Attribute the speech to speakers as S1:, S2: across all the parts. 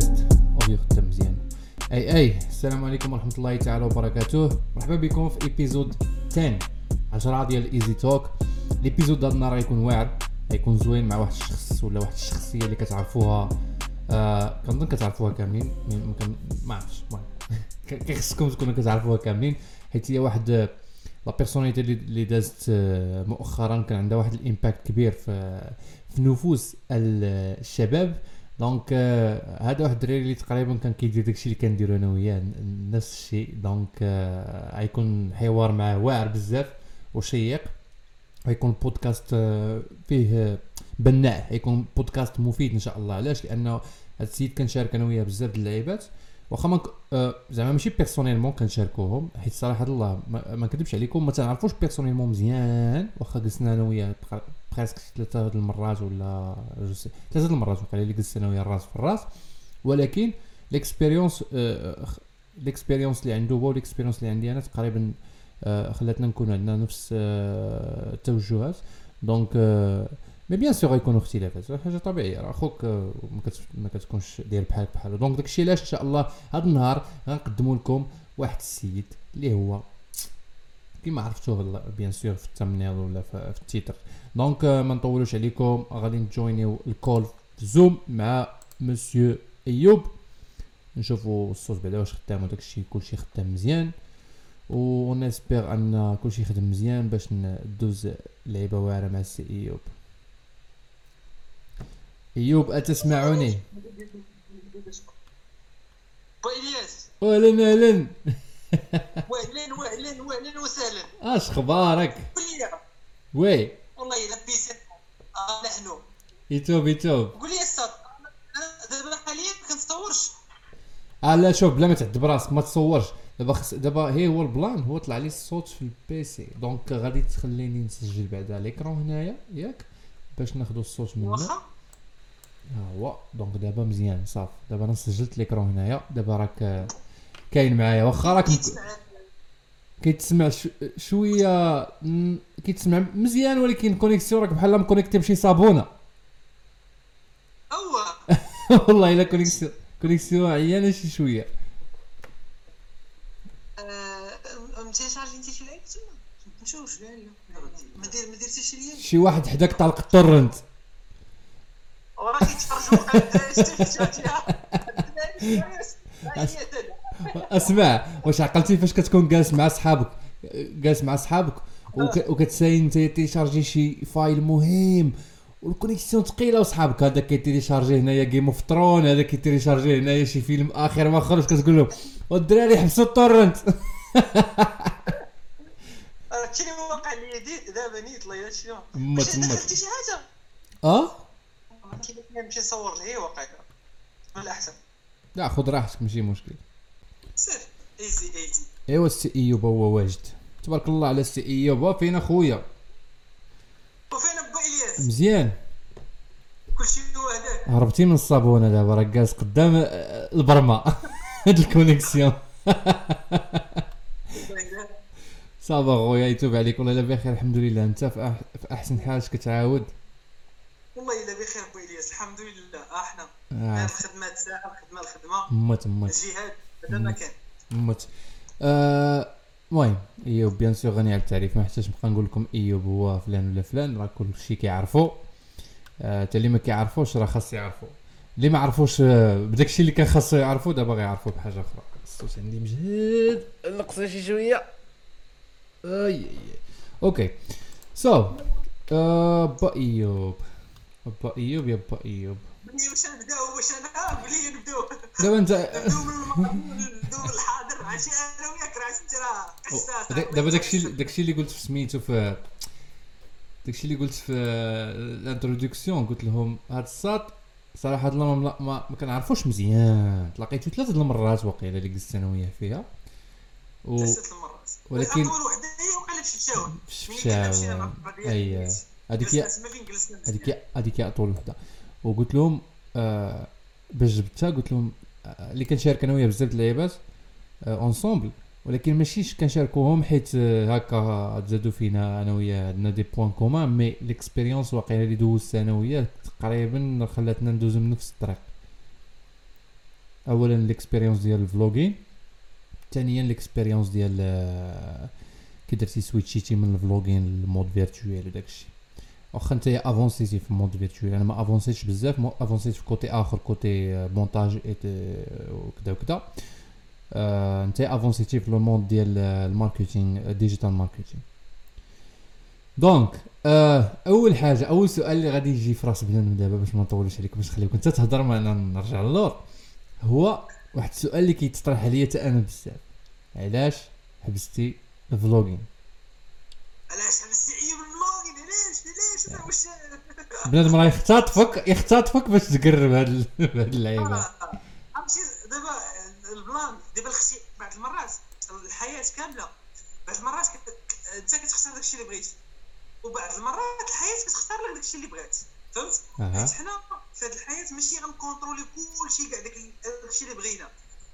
S1: Test audio خدام مزيان أي أي السلام عليكم ورحمة الله تعالى وبركاته. مرحبا بكم في épisode 10 10 ديال Easy Talk l'épisode هذا النهار غيكون واعر غيكون زوين مع واحد الشخص ولا واحد الشخصية اللي كتعرفوها آه كنظن كتعرفوها كاملين ما عرفتش كيخصكم تكونوا كتعرفوها كاملين حيت هي واحد la personnalité اللي دازت آه، مؤخرا كان عندها واحد ال impact كبير في في نفوس الشباب. donc euh, هذا واحد الدراري اللي تقريبا كان كيدير داكشي اللي كنديرو أنا وياه نفس الشيء. donc euh, غيكون حوار معاه واعر بزاف وشيق. غيكون بودكاست euh, فيه بناء. غيكون بودكاست مفيد إن شاء الله. علاش؟ لأنه هذا السيد كنشارك أنا وياه بزاف د اللعيبات. واخا ما زعما ماشي personnellement كنشاركوهم حيت صراحة الله ما نكذبش عليكم ما تنعرفوش personnellement مزيان. واخا جلسنا أنا وياه presque ثلاثة المرات ولا ثلاثة المرات وقيلا اللي جلست أنا وياه الراس في الراس. ولكن l'expérience l'expérience اللي عنده هو l'expérience اللي عندي أنا تقريبا خلاتنا نكون عندنا نفس التوجهات donc mais bien sûr غيكونوا اختلافات حاجة طبيعية. راه أخوك ما كتكونش داير بحالك بحالو donc داكشي علاش إن شاء الله هذا النهار غنقدموا لكم واحد السيد اللي هو كيما عرفتوه bien sûr في ال thumbnail ولا في ال titre. donc ما نطولوش عليكم. غادي نجوينيو ال call في Zoom مع مسيو ايوب نشوفوا الصوت بعدا واش خدام وداكشي كلشي خدام مزيان. و j'espère أن كلشي خدم مزيان باش ندوز لعيبة واعرة مع السي ايوب ايوب اتسمعني
S2: الياس
S1: أهلا أهلا.
S2: واهلا واهلا واهلا وسهلا.
S1: اش
S2: أخبارك
S1: oui.
S2: والله الا بيخير آه نحن.
S1: يتوب يتوب.
S2: قول لي الساط دابا حاليا ما كنصورش
S1: آه لا شوف بلا ما تعد براسك ما تصورش. دابا خص دابا هي هو ال plan هو طلع لي الصوت في ال PC donc غادي تخليني نسجل بعدا l'écran هنايا ياك باش ناخذ الصوت منه.
S2: واخا؟
S1: ها هو donc دابا مزيان صافي. دابا أنا سجلت l'écran هنايا. دابا راك كاين معايا. واخا راك
S2: كيتسمع
S1: شوية كيتسمع مزيان ولكن connexion راك بحال مكونيكتي بشي صابونه
S2: هو
S1: والله الا connexion connexion عيانه شي
S2: شوية انت شي تما نشوف لا لا ما دير ما درتيش ليا
S1: شي واحد حداك طلق ال torrent
S2: وراه كيتفرجوا
S1: اسمع واش عقلتي فاش كتكون جالس مع صحابك جالس مع صحابك وك... وكتساين انت تيشارجي شي file مهم وال connexion ثقيله وصحابك هذا كيتيليشارجي هنايا Game of Thrones هذا كيتيليشارجي هنايا شي فيلم آخر ما خرج كتقول لهم والدراري حبسوا ال torrent.
S2: شنو واقع لي دابا نيت الله يلا شنو؟
S1: مت.
S2: دخلتي شي حاجة؟
S1: آه؟
S2: كيما نمشي نصور ليه واقع. من الأحسن.
S1: لا خذ راحتك ماشي مشكل.
S2: سير ايزي ايزي
S1: ايوا السي ايوب هو واجد. تبارك الله على السي ايوب فين أخويا؟
S2: وفين با إلياس؟
S1: مزيان.
S2: كلشي هو هذاك
S1: هربتي من الصابونة دابا راك جالس قدام آه، البرمة. هاد الكونيكسيون. ça va خويا يتوب عليك. والله إلا بخير الحمد لله. أنت في, أحسن حال إش كتعاود؟
S2: والله إلا بخير بو إلياس. الحمد لله أحنا.
S1: آه.
S2: الخدمة ساعه الخدمة الخدمة.
S1: مت مت.
S2: الجهاد. هذا ما كان
S1: مت آه، المهم إيوب bien sûr غني على التعريف. ما احتاج نبقى نقول لكم إيوب هو فلان ولا فلان راه كل شيء كيعرفو. آه، تا اللي ما كيعرفوش راه خاص يعرفو. اللي ما عرفوش آه، بداك الشيء اللي كان خاصو يعرفو دابا غيعرفو بحاجة أخرى. الصوت عندي مجهد نقص شي شوية. أي أي okay. so آه، با إيوب. با إيوب يا با إيوب.
S2: بلي واش نبداو واش أنا بلي نبداو
S1: دابا انت
S2: نبداو من الماضي نبداو من الحاضر عرفتي أنا وياك راه شفت راه
S1: دابا داكشي داكشي اللي قلت في سميتو في داكشي اللي قلت في ال introduction قلت لهم هاد الساط صراحة الله ما, ما, كنعرفوش مزيان. تلاقيتو ثلاثة د المرات وقيله اللي جلست أنا وياه فيها. و
S2: المرات.
S1: ولكن-
S2: أول وحدة هي وقيله في الشاون
S1: في
S2: ملي كنا مشينا
S1: الشاو
S2: مع القضية
S1: اي
S2: ديال
S1: هذيك هذيك هذيك أطول وحدة. وقلت لهم آه باش جبتها قلت لهم آه اللي كنشارك أنا وياه بزاف اللعيبات آه ensemble ولكن ماشيش كنشاركوهم حيت آه هكا تزادوا فينا أنا وياه عندنا des points communs mais l'expérience واقيلا اللي دوزت أنا وياه تقريبا خلاتنا ندوزو من نفس الطريق. اولا l'expérience ديال ال vlogging ثانيا l'expérience ديال آه، كي درتي سويتشيتي من ال vlogging لل monde virtuel وداكشي واخا انت افونسيتي في ال monde virtuel أنا ما افونسيتش بزاف افونسيت في côté اخر côté montage وكذا وكذا آه، انت افونسيتي في le monde ديال ال marketing digital marketing donc آه أول حاجة أول سؤال اللي غادي يجي في راس بنادم دابا باش ما نطولش عليك باش نخليك أنت تهضر معنا نرجع للور. هو واحد السؤال اللي كيتطرح عليا حتى أنا بزاف. علاش حبستي
S2: ال vlogging علاش؟ حبستي
S1: بنادم راه يختطفك يختطفك باش تقرب هاد ال- هاد اللعيبة.
S2: آه، عرفتي دابا ال plan دابا الختي بعض المرات الحياة كاملة بعض المرات أنت كتختار داكشي اللي بغيتي وبعض المرات الحياة كتختار لك داكشي اللي بغات فهمت؟ حيت حنا في هذه الحياة ماشي غنكونترولي كلشي كاع داك داكشي اللي بغينا.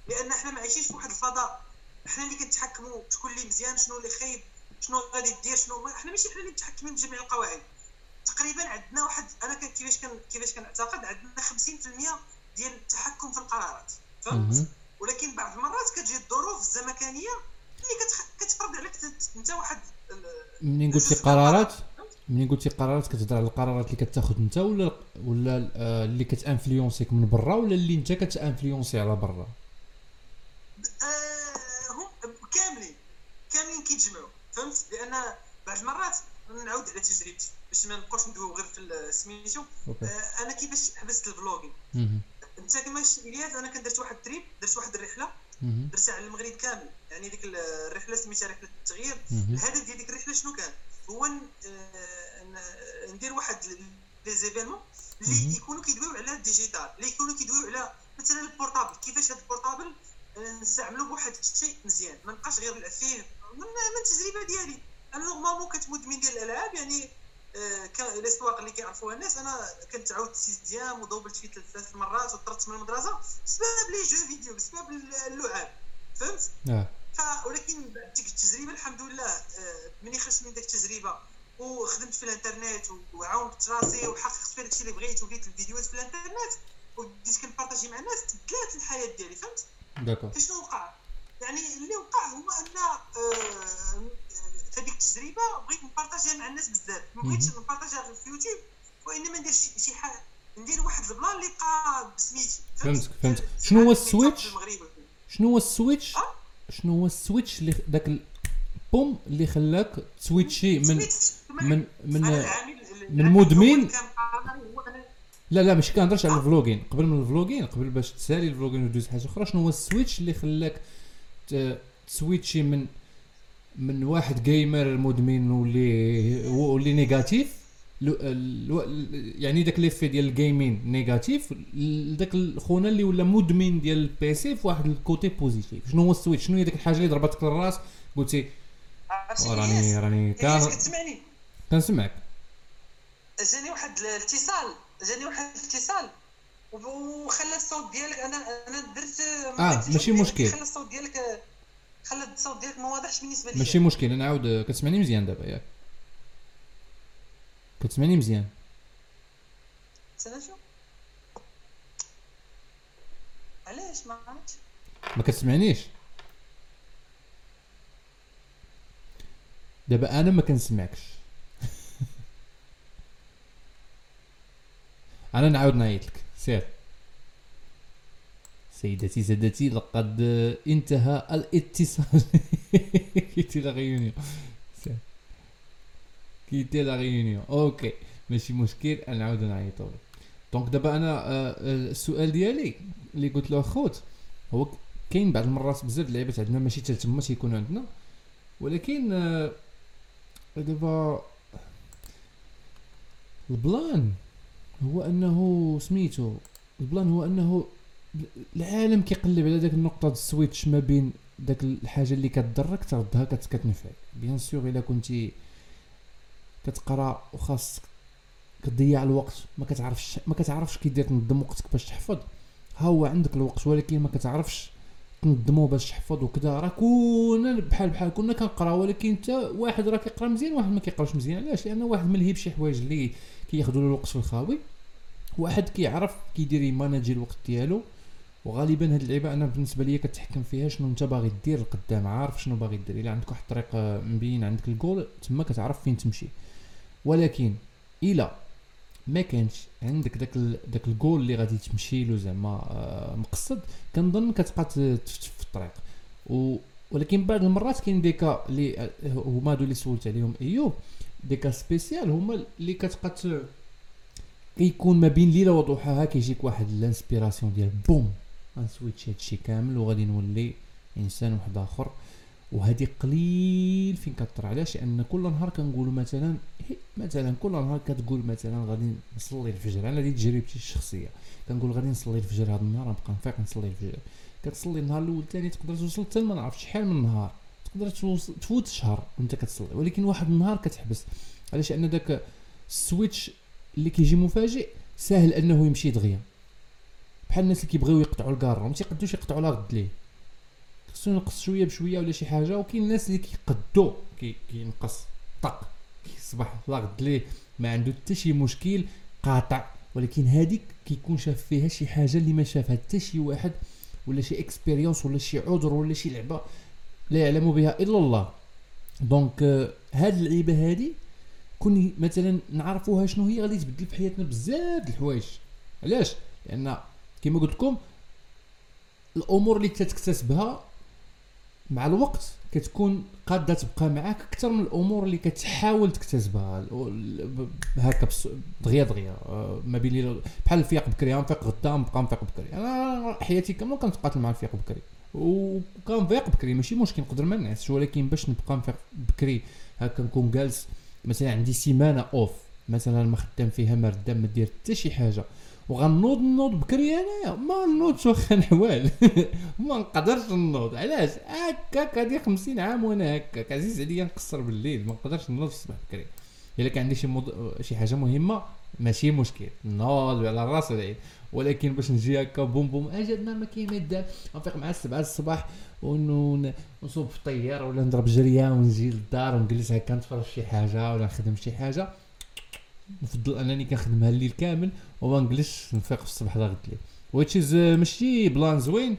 S2: لأن حنا ما عايشينش في واحد الفضاء. حنا اللي كنتحكموا شكون اللي مزيان شنو اللي خايب شنو غادي دير شنو حنا ماشي حنا اللي متحكمين بجميع القواعد. تقريبا عندنا واحد أنا كان كيفاش كان كيفاش كنعتقد عندنا 50% ديال التحكم في القرارات فهمت. ولكن بعض المرات كتجي الظروف الزمكانية اللي. كتفرض عليك أنت واحد ال-
S1: منين قلتي قرارات؟ منين قلتي قرارات؟ كتهضر على القرارات اللي كتاخذ أنت ولا ولا آه، اللي كتانفلونسيك من برا ولا اللي أنت كتانفلونسي على برا؟
S2: آه، هم كاملين كاملين كيتجمعوا فهمت؟ لأن بعض المرات نعاود على تجربتي. باش ما نبقاوش ندويو غير في سميتو آه، أنا كيفاش حبست ال
S1: vlogging.
S2: انت كما الياس أنا كان درت واحد ال trip درت واحد
S1: الرحلة.
S2: درتها على المغرب كامل. يعني ديك الرحلة سميتها رحلة التغيير. الهدف ديال ديك الرحلة شنو كان؟ هو آه، ندير واحد les
S1: événements.
S2: اللي يكونوا كيدويو على ال digital اللي يكونوا كيدويو على مثلا ال portable. كيفاش هذا ال portable؟ آه، نستعملوه بواحد الشيء مزيان. ما نبقاش غير نلعب فيه من التجربه ديالي. أنا normalement كنت مدمن ديال الألعاب يعني الأسواق اللي كيعرفوها الناس. أنا كنت عاودت sixième ودوبلت فيه ثلاث مرات وطردت من المدرسة بسبب les jeux vidéo بسبب اللعاب. فهمت؟ ف ولكن بعد ديك التجربة الحمد لله آه، ملي خرجت من ديك التجربة وخدمت في الإنترنت وعاونت راسي وحققت في داكشي اللي بغيت ودرت الفيديوهات في الإنترنت وبديت كنبارطاجي مع الناس تبدلات الحياة ديالي. فهمت؟
S1: d'accord.
S2: فشنو وقع؟ يعني اللي وقع هو أن آه، هذيك التجربة بغيت نبارطاجيها مع الناس بزاف. ما بغيتش. نبارطاجيها غير في يوتيوب وإنما ندير شي حاجة ندير واحد ال plan اللي يبقى بسميتي
S1: فهمتك، فهمتك. شنو هو
S2: ال switch؟
S1: شنو هو ال switch؟
S2: أه؟
S1: شنو هو ال switch اللي داك ال boom اللي خلاك تسويتشي من من من
S2: العامل-
S1: من مدمن- لا لا ماشي كنهضرش على ال vlogging. قبل من ال vlogging قبل باش تسالي ال vlogging ودوز حاجة أخرى شنو هو ال switch اللي خلاك تسويتشي من من واحد gamer مدمن واللي واللي négatif يعني داك l'effet ديال ال gaming négatif لداك خونا اللي ولا مدمن ديال ال PC في واحد ال côté positif شنو هو ال switch؟ شنو هي ديك الحاجة اللي ضربتك للراس؟ قلتي
S2: عرفتي
S1: راني؟ راني كان
S2: كتسمعني
S1: كنسمعك.
S2: جاني واحد الاتصال جاني واحد الاتصال وخلى الصوت ديالك أنا أنا درت
S1: آه، ماشي مشكل.
S2: خلى الصوت ديالك خلى الصوت ديالك ما واضحش بالنسبة لي
S1: ماشي مشكل أنا عاود كتسمعني مزيان دابا ياك. كتسمعني مزيان.
S2: استنى علاش ما عرفتش؟
S1: ما كتسمعنيش؟ دابا أنا ما كنسمعكش. أنا نعاود نعيط لك سير. سيدتي سادتي لقد انتهى الاتصال. quitter la réunion. quitter la réunion. okay. ماشي مشكل. نعاود نعيطو donc دابا أنا آه، آه، السؤال ديالي اللي قلت له خوت هو كاين بعض المرات بزاف اللعيبات عندنا ماشي حتى تما تيكونوا عندنا ولكن آه، دابا ال plan هو أنه سميتو ال plan هو أنه العالم كيقلب على داك النقطة د ال switch ما بين داك الحاجة اللي كتضرك تردها كت- كتنفعك bien sûr إلا كنتي كتقرا وخاصك كتضيع الوقت ما كتعرفش ما كتعرفش كي دير تنظم وقتك باش تحفظ. ها هو عندك الوقت ولكن ما كتعرفش تنظمو باش تحفظ وكذا راه كنا بحال بحال كنا كنقرا ولكن انت واحد راه كيقرا مزيان واحد ما كيقراش مزيان. علاش؟ لأن واحد ملهي بشي حوايج اللي كياخذوا له الوقت في الخاوي. واحد كيعرف كيدير يماناجي الوقت ديالو. وغالبا هاد اللعيبة أنا بالنسبة لي كتحكم فيها شنو أنت باغي دير لقدام عارف شنو باغي دير. إلا عندك واحد الطريق آه، مبين عندك الجول تما كتعرف فين تمشي. ولكن إلا ما كانش عندك داك. داك الجول اللي غادي تمشي له زعما آه، مقصد كنظن كتبقى تفتش في الطريق. و... ولكن بعض المرات كاين des cas اللي آه، هما هادو اللي سولت عليهم ايوب des cas spécial هما اللي كتبقى كيكون ما بين ليلة وضحاها كيجيك واحد ال inspiration ديال boom. غن switch هادشي كامل وغادي نولي إنسان واحد آخر. وهذه قليل فين كتطرا علاش؟ لأن كل نهار كنقولوا مثلا هي- مثلا كل نهار كتقول مثلا غادي نصلي الفجر. أنا هذه تجربتي الشخصية. كنقول غادي نصلي الفجر هذا النهار نبقى نفيق نصلي الفجر. كتصلي النهار الأول الثاني تقدر توصل حتى ما نعرف شحال من نهار. تقدر تفوت شهر وانت كتصلي. ولكن واحد النهار كتحبس. علاش؟ لأن داك ال switch اللي كيجي مفاجئ ساهل أنه يمشي دغيا. بحال الناس اللي كيبغيو يقطعوا الكارو ما تيقدوش يقطعوا لا غد ليه؟ خصو ينقص شوية بشوية ولا شي حاجة وكاين الناس اللي كيقدو كي كينقص طق كيصبح لا غد ليه ما عنده حتى شي مشكل قاطع. ولكن هذيك كيكون شاف فيها شي حاجة اللي ما شافها حتى شي واحد ولا شي expérience ولا شي عذر ولا شي لعبة لا يعلم بها إلا الله. donc آه، هاد اللعيبة هادي كون مثلا نعرفوها شنو هي غادي تبدل في حياتنا بزاف د الحوايج. علاش؟ لأن كما قلت لكم الأمور اللي تكتسبها مع الوقت كتكون قادرة تبقى معاك أكثر من الأمور اللي كتحاول تكتسبها. هكا دغيا دغيا. آه، ما بين بحال الفياق بكري نفيق غدا نبقى نفيق بكري. أنا حياتي كاملة كنتقاتل مع الفياق بكري. وكنفيق بكري ماشي مشكل نقدر ما نعسش ولكن باش نبقى نفيق بكري هكا نكون جالس مثلا عندي سيمانة off مثلا ما خدام فيها ما غادي ما داير حتى شي حاجة. وغنوض نوض بكري انايا ما نوضش واخا نحوال ما نقدرش نوض. علاش؟ هكاك هادي 50 عام وأنا هكاك عزيز عليا نقصر بالليل. ما نقدرش نوض في الصباح بكري إلا كان عندي شي مض... شي حاجة مهمة ماشي مشكل. نوض على الراس والعين ولكن باش نجي هكا بوم بوم. النهار ما كاين ما يدار. نفيق مع السبعة الصباح ون- ونصوب في الطياره ولا نضرب جريه ونجي للدار ونجلس هكا نتفرج شي حاجة ولا نخدم شي حاجة. نفضل أنني كنخدمها الليل كامل وما نجلسش نفيق في الصباح لا غد آه، ماشي بلان زوين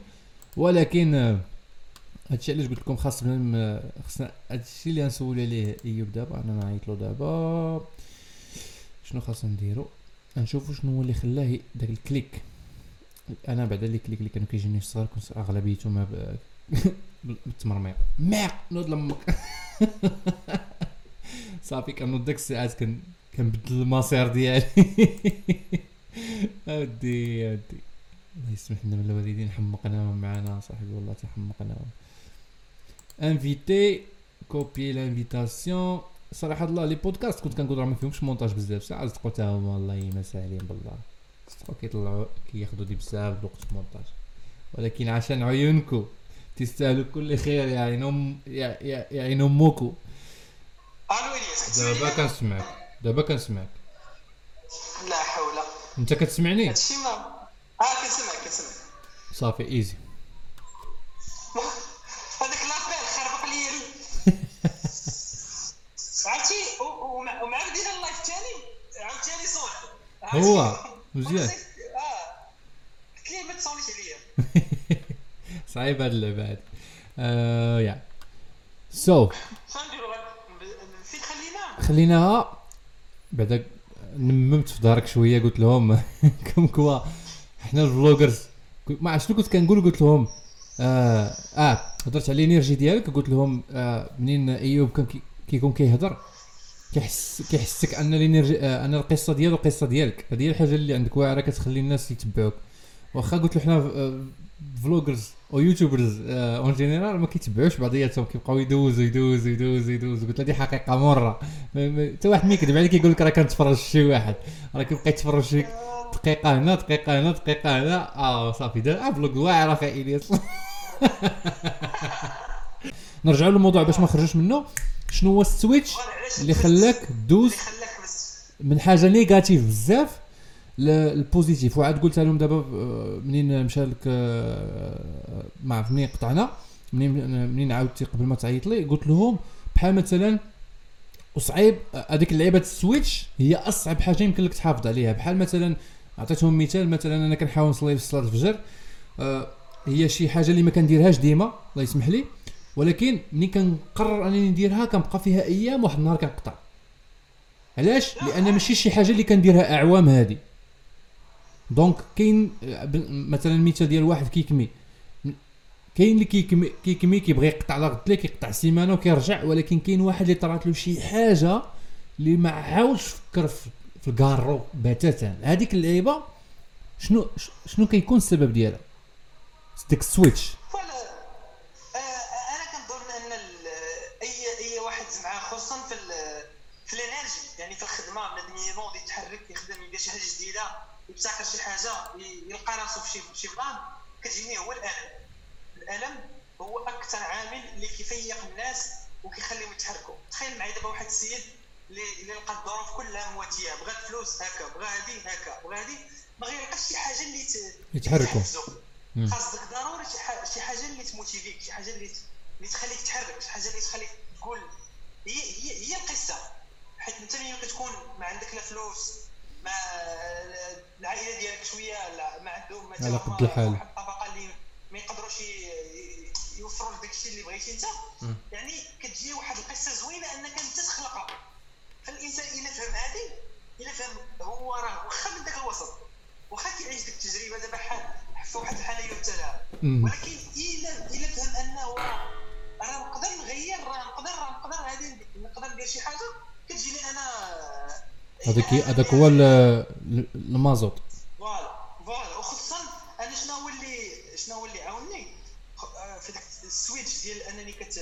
S1: ولكن هادشي علاش قلت لكم خاص بنا آه، خصنا هادشي اللي غنسول عليه إيوب دابا أنا نعيط له دابا. شنو خاصنا نديرو؟ نشوفو شنو هو اللي خلاه داك الكليك. أنا بعدا لي كليك اللي كانوا كيجيني في الصغر كنت اغلبيتهم ما ب- ميق! نوض لامك صافي كنوض ديك الساعات كن كنبدل المصير ديالي. أودي أودي. الله يسمح لنا من الوالدين حمقناهم معنا صاحبي والله تحمقناهم. انفيتي كوبي لانفيتاسيون صراحة الله لي بودكاست كنت كنقول راه ما فيهمش مونتاج بزاف. ساعات تقول تا هما الله يمساهلين بالله. تقول كيطلعوا كياخذوا دي بزاف الوقت في المونتاج ولكن عشان عيونكم تستاهلوا كل خير يا عين ام يا يا يا عين امكم
S2: ألو إلياس
S1: دابا كنسمعك دابا كنسمعك.
S2: لا حول.
S1: انت كتسمعني؟
S2: هادشي ما آه كنسمعك كنسمعك
S1: صافي ايزي
S2: هذاك لابيل خربق لي عرفتي؟ ومع بدينا اللايف ثاني عاوتاني صوت.
S1: هو مزيان.
S2: آه. قلت ليه ما تصونيش عليا؟
S1: صعيب هاد اللعبة هادي آه يا. سو
S2: فين خلينا؟
S1: خليناها بعدا نممت في دارك شوية قلت لهم كم كوا حنا ال vloggers ما عرفت شنو كنت كنقول قلت لهم آه آه هضرت على ال energy ديالك قلت لهم آه منين إيوب كان كي- كيكون كيهضر؟ كيحس كيحسك أن ال energy آه أن القصة ديالو قصة ديالك. هذه هي الحاجة اللي عندك واعره كتخلي الناس يتبعوك. واخا قلت له حنا آه، vloggers أو YouTubers en général ما كيتبعوش بعضياتهم كيبقاو يدوزوا يدوزوا يدوزوا يدوزوا. قلت دي حقيقة مرة. حتى واحد ما يكذب عليك يقول لك راه كنتفرج شي واحد. راه كيبقى يتفرج شي دقيقة هنا دقيقة هنا دقيقة هنا. آه صافي. دار آه vlog واعر أخي إلياس. نرجعوا للموضوع باش ما نخرجوش منه. شنو هو ال switch
S2: اللي خلاك دوز
S1: من حاجة négative بزاف؟ لل positive وعاد قلتها لهم دابا آه، منين مشى لك آه، ما عرفت منين قطعنا منين منين عاودتي قبل ما تعيط لي؟ قلت لهم بحال مثلا وصعيب آه، هذيك اللعيبة ال switch هي أصعب حاجة يمكن لك تحافظ عليها. بحال مثلا عطيتهم مثال مثلا أنا كنحاول نصلي في صلاة الفجر آه هي شي حاجة اللي ما كنديرهاش ديما الله يسمح لي ولكن ملي كنقرر أنني نديرها كنبقى فيها أيام واحد النهار كنقطع. علاش؟ لأن ماشي شي حاجة اللي كنديرها أعوام هادي. donc كاين آه، مثلا المثال ديال واحد كيكمي. كاين اللي كيكمي كيكمي كيبغي يقطع لا قلت لك يقطع سيمانه وكيرجع ولكن كاين واحد اللي طرات له شي حاجة اللي ما عاودش فكر في, الكارو بتاتا. هذيك اللعيبة شنو شنو كيكون السبب ديالها؟ ديك ال
S2: switch. voilà. آه، أنا كنظن أن أي أي واحد خصوصا في في ال energy يعني في الخدمة بنادم ينوض يتحرك يخدم يدير شي حاجة جديدة يبتكر شي حاجة يلقى راسو في شي بلان كتجيني هو الألم. الألم هو أكثر عامل اللي كيفيق الناس وكيخليهم يتحركوا. تخيل معايا دابا واحد السيد اللي لقى الظروف كلها مواتية بغى الفلوس هكا بغى هادي هكا بغى هادي ما غيلقاش شي حاجة اللي
S1: يتحركوا.
S2: خاصك ضروري شي حاجة اللي تموتيفيك شي حاجة اللي اللي تخليك تحرك شي حاجة اللي تخليك تقول هي هي هي القصة. حيت انت ملي كتكون ما عندك لا فلوس ما العائلة ديالك شوية لا ما عندهم مثلا
S1: على قد الحال.
S2: الطبقة اللي ما يقدروش يوفروا لك داكشي اللي بغيتي انت. يعني كتجي واحد القصة زوينة أنك أنت تخلقها فالإنسان إلا فهم هذه إلا فهم هو راه واخا من ذاك الوسط واخا كيعيش ديك التجربة دابا حال في واحد الحالة يبتلى. ولكن إلا إلا فهم أنه راه نقدر نغير راه نقدر راه نقدر غادي نقدر ندير شي حاجة كتجيني أنا
S1: هذاك هذاك هو ال- ال- المازوت.
S2: voilà voilà. وخصوصا أنا شنو هو اللي شنو هو اللي عاوني آه، في داك ال switch ديال أنني كت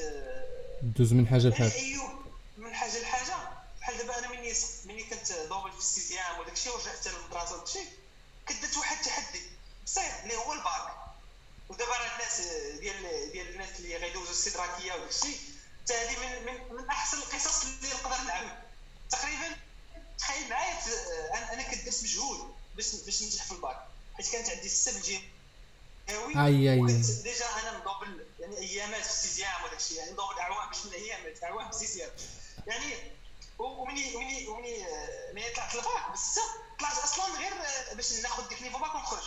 S1: دوز من
S2: حاجة
S1: لحاجة.
S2: ايوب من حاجة لحاجة. بحال دابا أنا مني مني كنت double في ال sixième وداك الشيء ورجعت للمدرسة وداك الشيء كدرت واحد التحدي. بسيط اللي هو الباك. ودابا راه الناس ديال ديال الناس اللي غيدوزوا الاستدراكيه وداك الشيء حتى هذه من, من من أحسن القصص اللي نقدر نعمل. تقريبا تخيل معايا ت- أنا كنت درت مجهود باش باش ننجح في الباك. حيت كانت عندي السبب الجيناوي
S1: أي- أي-
S2: وكنت déjà أنا مضوبل يعني أيامات في ال sixième وداك الشيء يعني مضوبل اعوام مش من ايامات اعوام في ال sixième. يعني ومني مني مني آه، مني طلعت الباك بالسته طلعت أصلا غير آه، باش ناخذ ديك niveau bac ونخرج.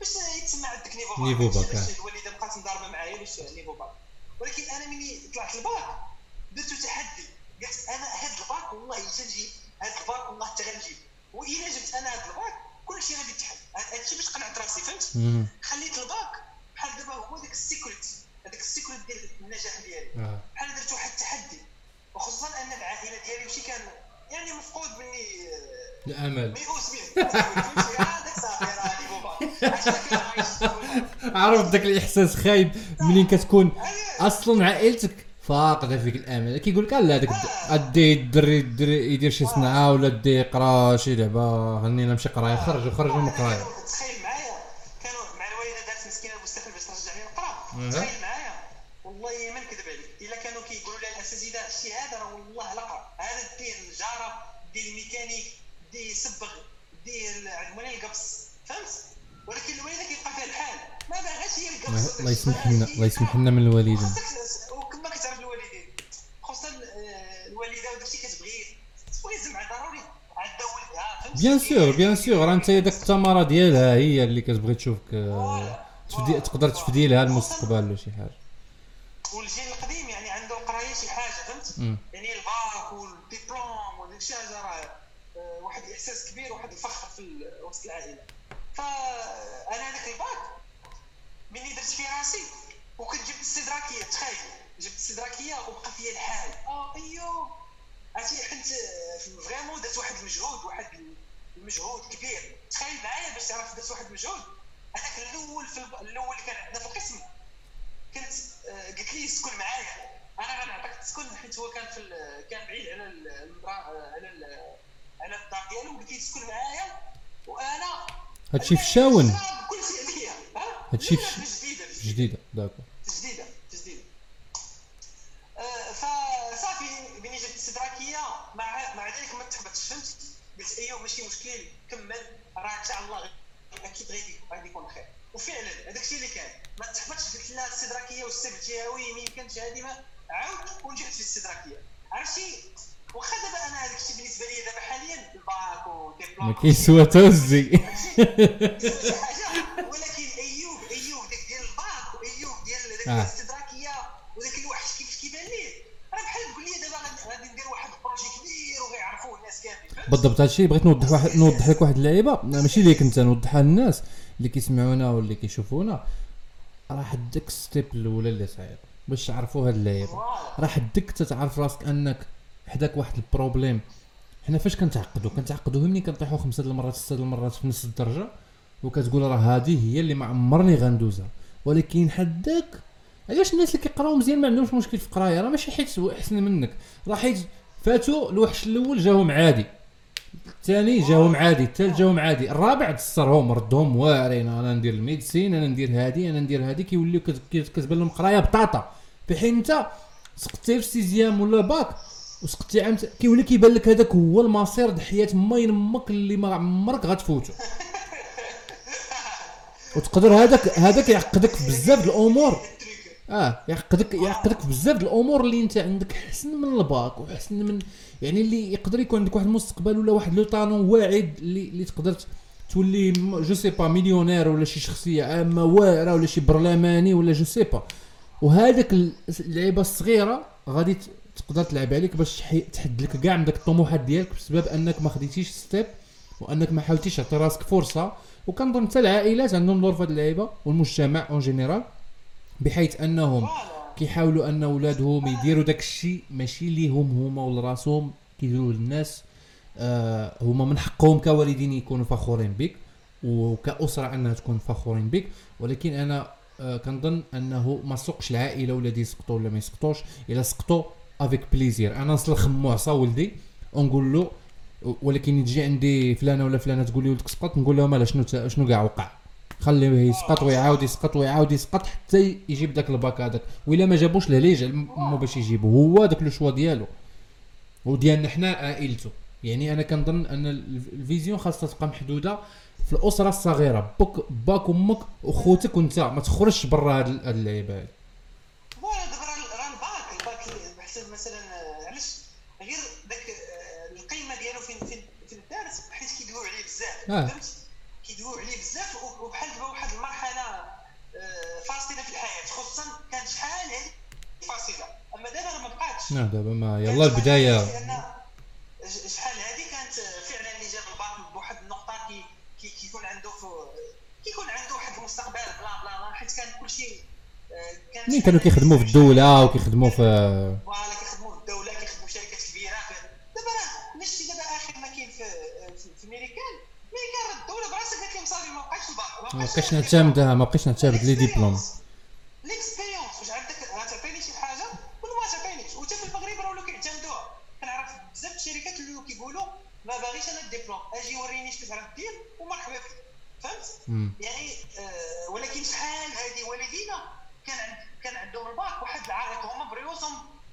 S2: باش يتسمع عندك niveau
S1: bac
S2: niveau
S1: bac،
S2: باش
S1: آه.
S2: الوالده بقات مضاربة معايا باش niveau bac. ولكن أنا مني طلعت الباك درت تحدي. قلت أنا هاد الباك والله تنجيب هاد الباك والله حتى غنجيب وإلا جبت أنا هاد الباك كل شيء غادي يتحل. هادشي باش قنعت راسي فهمت. خليت الباك بحال دابا هو داك ال secret هذاك ال secret ديال النجاح ديالي.
S1: آه.
S2: بحال درت واحد التحدي وخصوصا أن العائلة ديالي ماشي كان يعني مفقود مني آه،
S1: الأمل.
S2: ميؤوس به؟ هذاك صافي راه
S1: عرفت داك الإحساس خايب منين كتكون
S2: أيوة.
S1: أصلا عائلتك فاقده فيك الامل كيقول لك لا هذاك أدي الدري الدري يدير شي صنعه ولا دي يقرأ شي لعبه خلينا نمشي قراية. خرج وخرج من القراية.
S2: تخيل معايا. كانوا مع الوالدة دارت مسكينة المستقبل باش ترجعني
S1: نقرأ.
S2: تخيل معايا. والله ما نكذب عليك. إلا كانوا كيقولوا لها الاساتذه الشهاده راه والله لا قرا هذا دير النجاره دير الميكانيك دير يصبغ دير عند مولاي القبص فهمت؟ ولكن الوالدة كيبقى فيها الحال. ما باغاش هي القبص
S1: الله يسمح لنا الله يسمح لنا من الوالدين
S2: خاصك وكما كتعرف الوالدين خصوصا آه، الوالده وداكشي كتبغي تبغي زعما ضروري عندها ولدها فهمت
S1: bien sûr bien sûr راه انت داك الثمره ديالها هي اللي كتبغي تشوفك آه، تفدي تقدر تفدي لها المستقبل ولا شي حاجة.
S2: والجيل القديم يعني عنده القرايه شي حاجة فهمت. يعني الباك والدبلوم وداك الشيء هذا راه آه، واحد الإحساس كبير واحد الفخر في وسط العائلة. فأنا هذاك الباك مني درت فيه راسي وكنت جبت استدراكية تخيل. جبت استدراكية وبقى فيا الحال. آه أيوه. عرفتي حيت vraiment درت واحد المجهود واحد المجهود كبير. تخيل معايا باش تعرف درت واحد المجهود هذاك الأول في الأول اللي كان عندنا في القسم. كانت آه، قالت لي اسكن معايا. أنا غنعطيك تسكن حيت هو كان في كان بعيد على على على الدار ديالو. قلت لي تسكن معايا. وأنا
S1: هادشي في الشاون. هادشي في
S2: جديده
S1: جديدة. داكور.
S2: جديدة جديده آه، فصافي ملي جبت الاستدراكيه مع مع ذلك ما تحبطش فهمت أيوه ماشي مشكل كمل راه ان شاء الله أكيد غادي غادي يكون خير. وفعلا هذاك الشيء اللي كان ما تحبطش قلت لا الاستدراكيه والسبت الجهوي ما يمكنش هذه ما عاود ونجحت في الاستدراكيه عرفتي؟ واخا دابا أنا هذاك الشيء بالنسبة لي دابا حاليا الباك وديبلوم
S1: ما كيسوى توزي.
S2: ولكن ايوب أيوب
S1: آه.
S2: الاستدراكيه وذاك الوحش كيفاش كيبان ليه راه بحال تقول لي دابا غادي- غادي ندير واحد ال projet كبير وغيعرفوه
S1: بالضبط هادشي بغيت نوضح واحد نوضح لك واحد اللعيبة. ماشي ليك انت نوضحها للناس اللي كيسمعونا واللي كيشوفونا. راه هاديك step الأولى اللي صعيب. باش تعرفوا هاد
S2: اللعيبة.
S1: راه حدك تعرف راسك أنك عندك واحد ال problème. حنا فاش كنتعقدوا؟ كنتعقدوا ملي كنطيحوا خمسة المرات ستة المرات في نفس الدرجة. وكتقول راه هذه هي اللي ما عمرني غندوزها. ولكن حداك علاش الناس اللي كيقراو مزيان ما عندهمش مشكل في القراية؟ راه ماشي حيت احسن منك. راه حيت فاتوا الوحش الأول جاهم عادي. الثاني جاهم عادي الثالث جاهم عادي. الرابع دسرهم ردهم واعرين أنا ندير ال médecine أنا ندير هادي أنا ندير هادي كيوليو كت- كت- كتبان لهم قراية بطاطا. في حين أنت سقطتي في sixième ولا باك وسقطتي عام كيولي كيبان لك هذاك هو المصير د حياة دين أمك اللي ما عمرك غتفوتو. وتقدر هذاك هذاك يعقدك بزاف
S2: الأمور.
S1: آه يعقدك يعقدك بزاف الأمور اللي أنت عندك حسن من الباك وحسن من يعني اللي يقدر يكون عندك واحد المستقبل ولا واحد le talent واعر اللي اللي تقدر تولي je sais pas مليونير ولا شي شخصية عامة واعرة ولا شي برلماني ولا je sais pas وهذاك ال- اللعيبة الصغيرة غادي تقدر تلعب عليك باش تحد لك كاع من داك الطموحات ديالك بسبب أنك ما خديتيش step وأنك ما حاولتيش تعطي راسك فرصة وكنظن حتى العائلات عندهم دور في هذه اللعيبة والمجتمع en général بحيث
S2: أنهم.
S1: كيحاولوا أن ولادهم يديروا داك الشيء ماشي ليهم هما ولا راسهم كيديروا للناس آه هما من حقهم كوالدين يكونوا فخورين بك وكأسرة أنها تكون فخورين بك. ولكن أنا آه كنظن أنه ما سوقش العائلة ولادي يسقطوا ولا ما يسقطوش. إلا سقطوا avec plaisir أنا نسلخو عصا ولدي ونقول له ولكن تجي عندي فلانة ولا فلانة تقول لي ولدك سقط نقول لهم لا شنو شنو كاع وقع؟ خليه يسقط ويعاود يسقط ويعاود يسقط حتى يجيب داك الباك هذاك. وإلا ما جابوش لا ليج مو باش يجيبو. هو داك le choix ديالو. وديالنا حنا عائلته. يعني أنا كنظن أن ال- ال vision خاصها تبقى محدودة في الأسرة الصغيرة. بك باك أمك وخوتك وأنت ما تخرجش برا هاد ال- هاد اللعيبة هادي.
S2: voilà دابا راه الباك الباك بحسب مثلا آه، علاش؟ غير داك آه، القيمة ديالو فين فين فين دارت حيت كيدويو عليه بزاف.
S1: نعم. دابا ما يلا البداية.
S2: لأن ش- شحال هذه كانت فعلا اللي جاب الباك بواحد النقطة كي كي كيكون عنده في كيكون عنده واحد المستقبل بلا بلا بلا حيت كان كلشي آه،
S1: مين كانوا كيخدموا في الدولة وكيخدموا في
S2: voilà كيخدموا في الدولة كيخدموا شركات كبيرة. دابا راه نشتي دابا آخر ما كاين في في, في ميريكان ميريكان الدولة براسها قالت لهم صافي ما بقاش الباك
S1: ما بقيتش نعتمدها ما بقيتش نعتمد les diplômes
S2: l'expérience واش عندك غتعطيني شي حاجة ولا ما تعطينيش وحتى في المغرب راه ولاو كيعتمدوها كنعرف بزاف د الشركات اللي كيقولوا ما باغيش أنا الدبلوم أجي وريني اش كتعرف دير ومرحبا بك فهمت
S1: مم.
S2: يعني آه ولكن شحال هذه والدينا كان كان عندهم الباك واحد العائق هما بريوسهم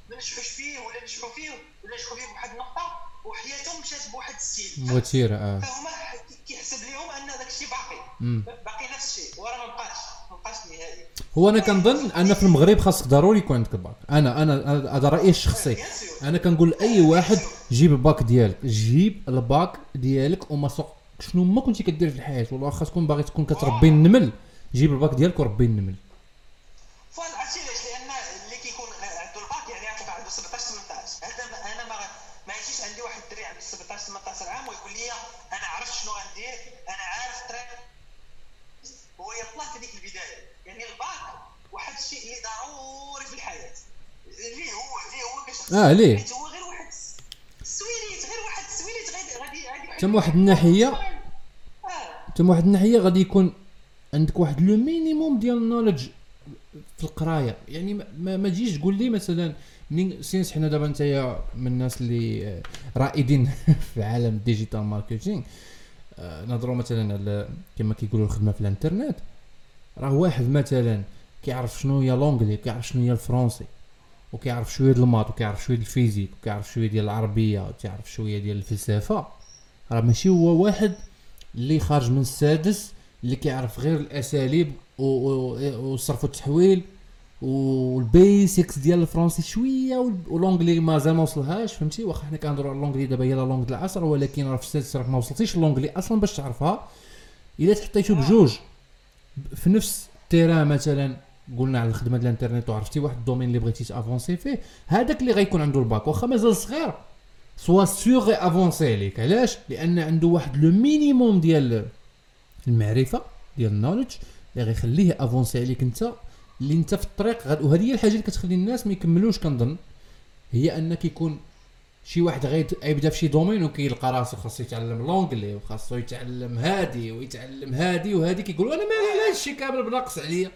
S2: ما نجحوش فيه ولا نجحوا فيه ولا نجحوا فيه بواحد النقطة وحياتهم مشات بواحد ال style فهمت؟
S1: موتيره آه.
S2: فهما كيحسب لهم أن داك الشيء باقي. باقي نفس الشيء وراه ما بقاش ما بقاش نهائي.
S1: هو أنا كنظن أن في المغرب خاصك ضروري يكون عندك الباك. أنا أنا هذا رأيي الشخصي. أنا كنقول لاي واحد جيب الباك ديالك. جيب الباك ديالك وما سوق شنو ما كنتي كدير في الحياة والله واخا تكون باغي تكون كتربي النمل جيب الباك ديالك وربي النمل.
S2: عرفتي علاش؟ لأن اللي كيكون عنده الباك يعني عارف عنده 17 18 هذا أنا ما ما يجيش عندي واحد الدري عنده 17 18 عام ويقول لي أنا عرفت شنو غندير أنا عارف الطريق هو يطلع في ديك البداية. يعني الباك واحد الشيء اللي ضروري في الحياة. ليه هو ليه هو كشخص؟
S1: آه، ليه؟
S2: هو غير واحد السويليت غير واحد السويليت غادي غادي غادي
S1: تم واحد الناحية.
S2: آه
S1: تم واحد الناحيه غادي يكون عندك واحد le minimum ديال ال knowledge في القراية. يعني ما- ما, تجيش تقول لي مثلا منين since حنا دابا نتايا من الناس اللي آه، رائدين في عالم ال digital marketing نهضروا مثلا على كما كيقولوا الخدمة في الانترنت. راه واحد مثلا كيعرف شنو هي l'anglais كيعرف شنو هي ال français وكيعرف شوية ديال ال maths وكيعرف شوية ديال ال physique وكيعرف شوية ديال العربية وكيعرف شوية ديال الفلسفة. راه ماشي هو واحد اللي خارج من السادس اللي كيعرف غير الأساليب و- و- والصرف والتحويل وال basics ديال الفرنسي شوية وال- واللونجلي مازال ما وصلهاش فهمتي؟ واخا حنا كنهضروا على اللونجلي دابا هي la langue ديال العصر ولكن راه في السادس راك ما وصلتيش اللونجلي أصلا باش تعرفها. إلا تحطيتو بجوج في نفس ال terrain مثلا قلنا على الخدمة ديال الإنترنت وعرفتي واحد ال domaine اللي بغيتي ت avancer فيه هذاك اللي غيكون عنده الباك واخا مازال صغير. sois sûr avancer عليك علاش لأن عنده واحد le minimum ديال المعرفة ديال ال knowledge اللي غيخليه avancer عليك أنت اللي أنت في الطريق غاد وهذه هي الحاجة اللي كتخلي الناس ما يكملوش كنظن. هي أنك يكون شي واحد غيبدا في شي domaine وكيلقى راسو خاصو يتعلم l'anglais وخاصو يتعلم هادي ويتعلم هادي وهادي كيقول أنا على هادشي كامل بناقص عليا.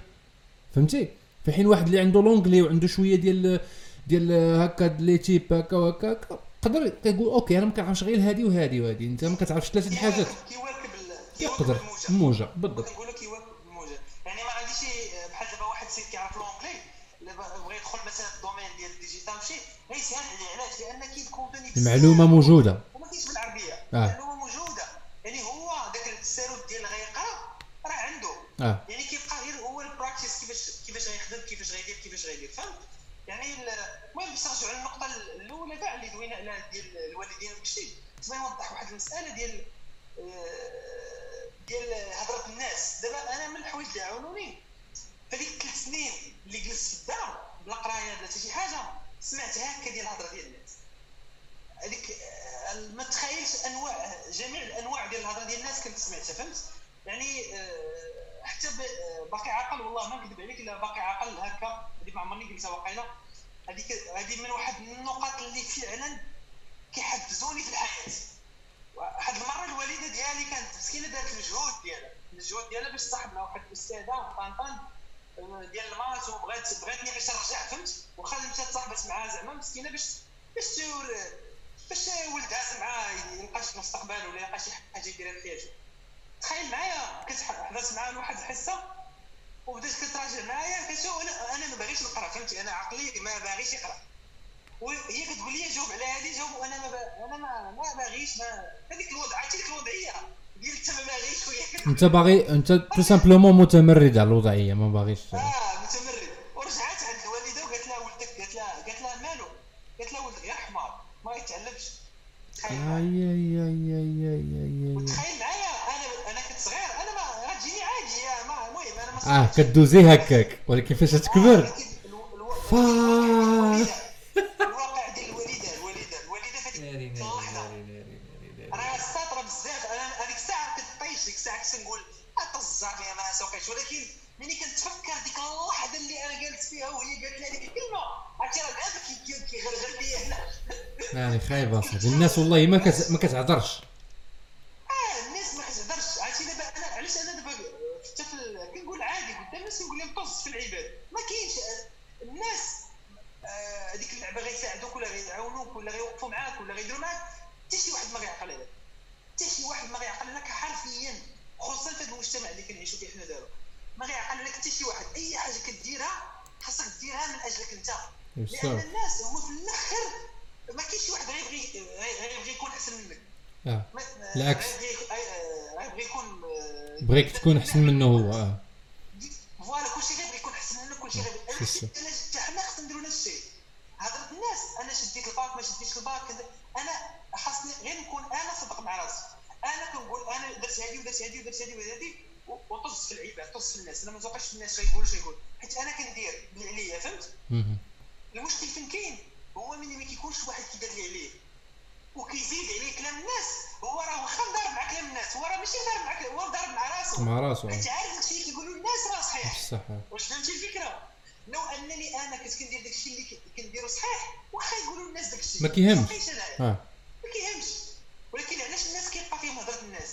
S1: فهمتي؟ في حين واحد اللي عنده l'anglais وعنده شوية ديال ديال هكا les types هكا وهكا قدر كيقول ok أنا ما كنعرفش غير هادي وهادي وهادي. أنت ما كتعرفش ثلاثة الحاجات.
S2: كيواكب ال-
S1: يقدر.
S2: الموجة.
S1: الموجه بالضبط.
S2: نقول لك يواكب الموجه يعني ما عنديش شي- بحال دابا واحد سيد كيعرف l'anglais بغى يدخل مثلا ال domaine ديال ال digital ماشي غيسهل عليه. علاش؟ لأن كاين contenu بزاف.
S1: المعلومة موجودة.
S2: وما كاينش بالعربية.
S1: آه.
S2: المعلومة موجودة. يعني هو داك التسارد ديال غيقرا راه عنده.
S1: آه
S2: يعني كيبقى غير هو ال practice كيفاش كيفاش غيخدم كيفاش غيدير كيفاش غيدير فهمت يعني ال- المهم باش نرجعوا للنقطه الاولى كاع اللي دوينا على ديال الوالدين وداكشي تما يوضح واحد المساله ديال آه، ديال هضره الناس دابا أنا من الحوايج اللي عاونوني هذيك ثلاث سنين اللي جلست في الدار بلا قراية بلا حتى شي حاجة سمعت هكا ديال الهضرة ديال الناس. هذيك آه، ما تخيلش أنواع جميع الأنواع ديال الهضرة ديال الناس كنت سمعتها فهمت؟ يعني آه، حتى باقي عاقل والله ما نكذب عليك إلا باقي عاقل هكا هذيك ما عمرني قلتها واقيلا. هذيك هذه من واحد النقط اللي فعلا كيحفزوني في الحياة. واحد المرة الوالدة ديالي كانت مسكينة دارت المجهود ديالها. المجهود ديالها باش تصاحب مع واحد الاستاذة طنطن آه، ديال المات وبغات بغاتني باش نرجع فهمت؟ واخا مشات تصاحبت معاها زعما مسكينة باش باش تور باش ولدها زعما يلقى شي مستقبل ولا يلقى شي حاجة يديرها في حياته. تخيل معايا كنت حضرت معاها لواحد الحصة وبدات كتراجع معايا كتشوف أنا أنا ما باغيش نقرأ فهمتي أنا عقلي ما باغيش يقرأ. وهي كتقول لي جاوب على هذه جاوب وأنا ما. أنا ما ما باغيش ما هذيك الوضع عرفتي ديك الوضعية. باغيش وهي كت-
S1: انت باغي انت tout simplement متمرد على الوضعيه ما باغيش
S2: آه متمرد ورجعت عند الوالده وقالت لها ولدك قالت لها قالت لها مالو قالت لها ولدك غير حمار ما يتعلمش تخيل
S1: اي
S2: معايا.
S1: اي اي اي اي اي اي
S2: وتخيل معايا أنا أنا كنت صغير أنا ما غتجيني عادي يا ما المهم أنا ما آه.
S1: كدوزي هكاك ولكن فاش
S2: آه،
S1: تكبر
S2: لكن
S1: يعني خايبه اصاحبي الناس والله ما كت... ما كتعذرش
S2: آه الناس ما كتهضرش. عرفتي دابا أنا علاش أنا دابا حتى كنقول عادي قدام الناس نقول لهم طز في العباد. ما كاينش آه، الناس آه، هذيك اللعبه غيساعدوك ولا غيعاونوك ولا غيوقفوا معاك ولا غيديروا معاك حتى شي واحد ما غيعقل عليك. حتى شي واحد ما غيعقل لك حرفيا خصوصا في هذا المجتمع اللي كنعيشوا فيه حنا دابا. ما غيعقل لك حتى شي واحد. أي حاجة كديرها خاصك ديرها من أجلك أنت. لأن
S1: يسار
S2: الناس هما في الآخر ما كاينش شي واحد غيبغي غي- غيبغي يكون أحسن منك. آه.
S1: بالعكس.
S2: غيبغي آه، يكون آه،
S1: بغيك تكون أحسن منه هو آه.
S2: voilà كلشي غيبغي يكون أحسن منك كلشي غيبغي
S1: أنا
S2: شدت حنا خصنا نديرو نفس الشيء هضرة الناس أنا شديت الباك ما شديتش الباك. أنا خاصني غير نكون أنا صدق مع راسي. أنا كنقول أنا درت هذه ودرت هذه ودرت هذه ودرت هذه وطز في العباد طز في الناس أنا ما نتوقعش الناس يقولوا شي يقول. حيت أنا كندير اللي عليا فهمت. المشكل فين كاين؟ هو ملي ما كيكونش واحد كيدير اللي عليه وكيزيد عليه كلام الناس. هو راه واخا ضارب مع كلام الناس. هو راه ماشي ضارب مع هو ضارب مع راسه
S1: مع راسو
S2: انت
S1: آه.
S2: عارف داكشي اللي كيقولوا الناس راه صحيح.
S1: بصح آه.
S2: واش فهمتي الفكرة؟ لو أنني أنا كنت كندير داكشي اللي كنديرو صحيح واخا يقولوا الناس داكشي.
S1: ما كيهمش.
S2: ما كيهمش. ولكن علاش الناس كيبقى فيهم هضرة الناس؟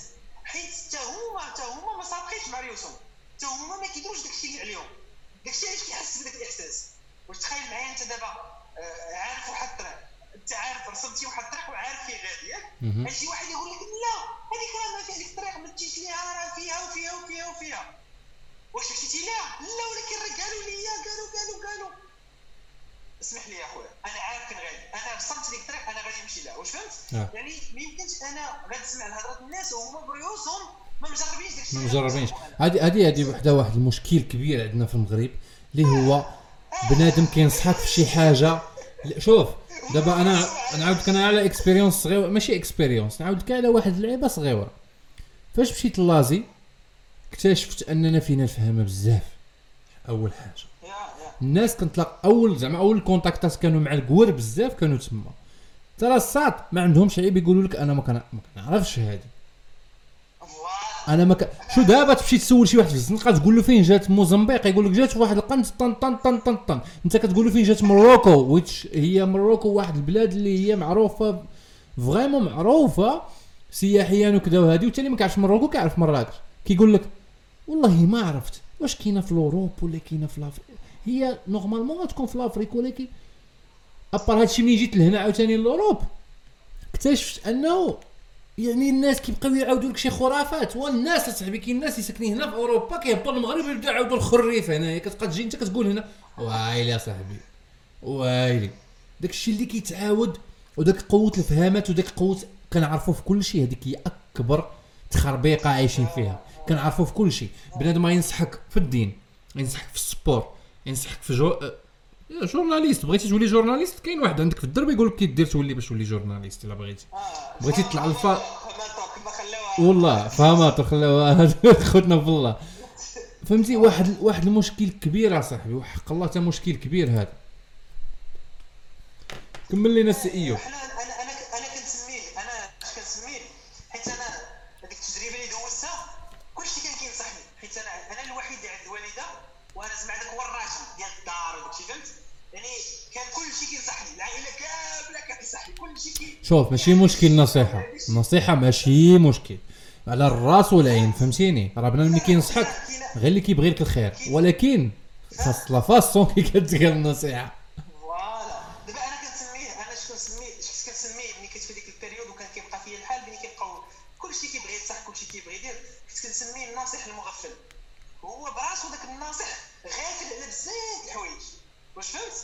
S2: حيت حتى هما حتى هما ما صادقينش مع ريوسهم. حتى هما ما كيديروش داكشي اللي عليهم. داكشي علاش كيحس بداك الإحساس؟ واش تخيل معايا أنت دابا آه، عارف واحد الطريق. أنت عارف رسمتي واحد الطريق وعارف فيه غادي ياك. شي واحد يقول لك لا هذيك راه ما في هذيك الطريق ما تجيش ليها راه فيها وفيها وفيها وفيها. واش مشيتي لها؟ لا ولكن راه قالوا لي قالوا قالوا قالوا. اسمح لي يا خويا أنا عارف غادي أنا رسمت ديك الطريق أنا غادي نمشي لها. واش فهمت
S1: آه.
S2: يعني ما يمكنش أنا غادي نسمع لهضرة الناس وهما بريوسهم ما مجربينش داكشي.
S1: ما
S2: اللي
S1: مجربينش. هذه هذه هذه وحدة واحد المشكل كبير عندنا في المغرب اللي هو بنادم كينصحك في شي حاجة. شوف دابا أنا نعاودك أنا على expérience صغيرة ماشي expérience نعاودك على واحد اللعيبه صغيرة. فاش مشيت l'Asie اكتشفت أننا فينا الفهامه بزاف.
S2: أول حاجة.
S1: الناس كنتلاق أول زعما أول كونتاكتات كانوا مع الكوار بزاف كانوا تما ترى الساط ما عندهمش عيب يقولوا لك أنا ما كنعرفش
S2: فوالا
S1: أنا ما. شو دابا تمشي تسول شي واحد في الزنقة تقول له فين جات موزمبيق؟ يقول لك جات في واحد القنت طن طن طن طن طن. أنت كتقول له فين جات موروكو ويتش هي موروكو واحد البلاد اللي هي معروفة فريمون معروفة سياحيا وكذا وهذه وانت اللي ما كيعرفش مروكو كيعرف مراكش. كيقول لك والله ما عرفت واش كاينة في ال Europe ولا كاينة في هي normalement غتكون في l'Afrique ولكن à part هادشي ملي جيت لهنا عاوتاني l'Europe اكتشفت أنه يعني الناس كيبقاو يعاودوا لك شي خرافات والناس أصاحبي كاين الناس اللي ساكنين هنا في أوروبا كيهبطوا للمغرب يبداو يعاودوا الخرايف هنايا كتبقى تجي أنت كتقول هنا وايلي يا صاحبي وايلي داك الشيء اللي كيتعاود وداك قوة الفهامات وداك قوة كنعرفوا في كل شيء هذيك هي أكبر تخربيقة عايشين فيها. كنعرفوا في كل شيء بنادم ينصحك في الدين ينصحك في ال sport. ينصحك في jou journaliste بغيتي تولي journaliste كاين واحد عندك في الدرب يقول لك كي دير تولي باش تولي journaliste إلا بغيتي. بغيتي تطلع الفا والله فهمت خلاوها. خوتنا في الله. فهمتي؟ واحد واحد المشكل كبير اصاحبي وحق الله تا مشكل كبير هذا. كمل لنا السي ايوب شوف ماشي مشكل نصيحة. النصيحه ماشي مشكل. على الراس والعين فهمتيني؟ راه بنادم اللي كينصحك غير اللي كيبغي لك الخير. ولكن خاص la façon كي كتقال النصيحة.
S2: voilà. دابا أنا كنسميه أنا شكون نسميه شكون كنسميه ملي كنت في ديك ال période وكان كيبقى فيا الحال ملي كيبقاو كلشي كيبغي ينصح كلشي كيبغي يدير. كنت كنسميه الناصح المغفل. هو براسو داك الناصح غافل على بزاف د الحوايج. واش فهمت؟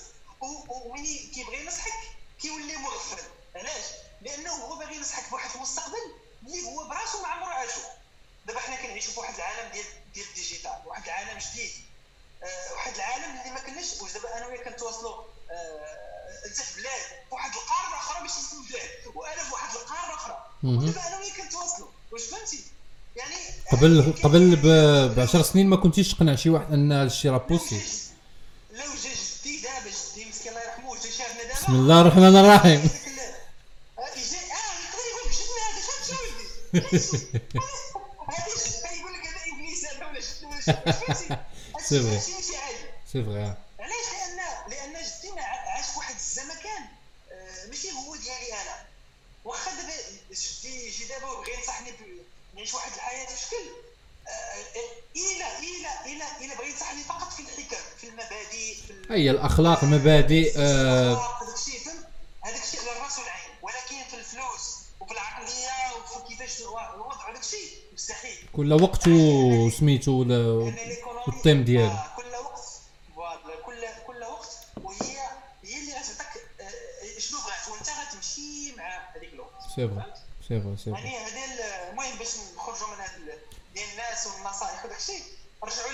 S2: وملي كيبغي ينصحك كيولي مغفل. علاش؟ لأنه هو باغي ينصحك بواحد المستقبل اللي هو براسو ما عمرو عاشو. دابا حنا كنعيشوا في واحد العالم ديال ديال ال digital واحد العالم جديد. آه، واحد العالم اللي ما كناش واش دابا أنا وياك كنتواصلوا آه، أنت في بلاد واحد القارة أخرى ماشي في بلاد وأنا في واحد القارة أخرى.
S1: مهم.
S2: دابا أنا وياك كنتواصلوا واش فهمتي يعني
S1: قبل قبل ب 10 سنين ما كنتيش تقنع شي واحد أن هذا الشيء راه possible
S2: لو جا جدي دابا جدي مسكين الله يرحمه جا شافنا دابا.
S1: بسم الله الرحمن الرحيم.
S2: يقول لك هذا ابليس هذا ولا شنو ولا شنو c'est
S1: vrai. si
S2: علاش؟ لأن لأن جدي عاش واحد الزمكان آه، ماشي هو ديالي أنا. واخا دابا جدي يجي دابا ويبغي ينصحني نعيش واحد الحياة في شكل آه، الا الا الا إلا بغى ينصحني فقط في الحكم في المبادئ في
S1: هي الأخلاق المبادئ آه
S2: هذاك الشيء هذاك الشيء على الراس والعين ولكن في الفلوس وفي العقليه وفي كيفاش الوضع هذاك الشيء مستحيل.
S1: كل وقت وسميتو ولا
S2: لأن l'économie
S1: و التيم ديالو
S2: آه، كل وقت voilà كل كل وقت وهي هي اللي غتعطيك آه، شنو بغات وأنت غتمشي مع هذيك الوقت.
S1: si
S2: فهمت؟
S1: c'est vrai c'est vrai
S2: يعني هذا ال- المهم باش نخرجوا من هذا ال- ديال الناس والنصائح وداك الشيء. رجعوا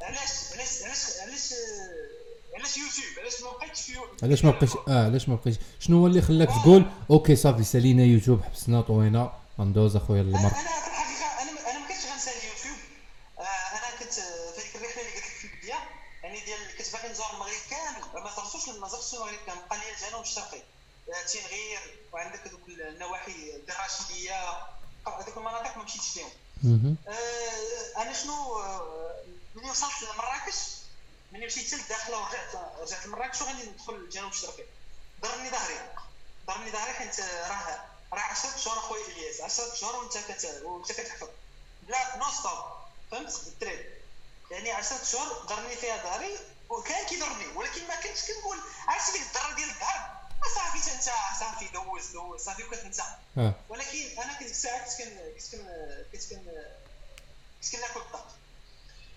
S2: علاش علاش علاش علاش آه، علاش يوتيوب؟ علاش ما بقيتش في
S1: علاش ما بقيتش؟ آه علاش ما بقيتش؟ شنو هو اللي خلاك تقول okay صافي سالينا يوتيوب حبسنا طوينا غندوز أخويا
S2: أنا
S1: للمر
S2: أنا في الحقيقة أنا ما- أنا ما كنتش غنسى اليوتيوب آه، أنا كنت آه، في هذيك الرحلة اللي قلت لك في البداية يعني ديال كنت باغي نزور المغرب كامل. ما زرتوش ما زرتش المغرب كامل. بقى لي الجنوب الشرقي تنغير وعندك هذوك النواحي الراشديه هذوك المناطق ما مشيتش لهم
S1: مهم.
S2: آه، أنا شنو ملي وصلت لمراكش ملي مشيت للداخله ورجعت رجعت لمراكش وغادي ندخل الجنوب الشرقي؟ ضرني ظهري ضرني ظهري حيت راه راه 10 شهور أخويا إلياس. 10 شهور وانت وانت كتحفظ. بلا non stop فهمت؟ ال trip يعني 10 شهور ضرني فيها ظهري وكان كيضرني. ولكن ما كنتش كنقول عرفتي ديك الضره ديال الظهر صافي تنسى صافي دوز دوز صافي وكتنسى
S1: آه.
S2: ولكن أنا كنت ساعات كنت كن كنت كن كنت كن كنت كناكل الضغط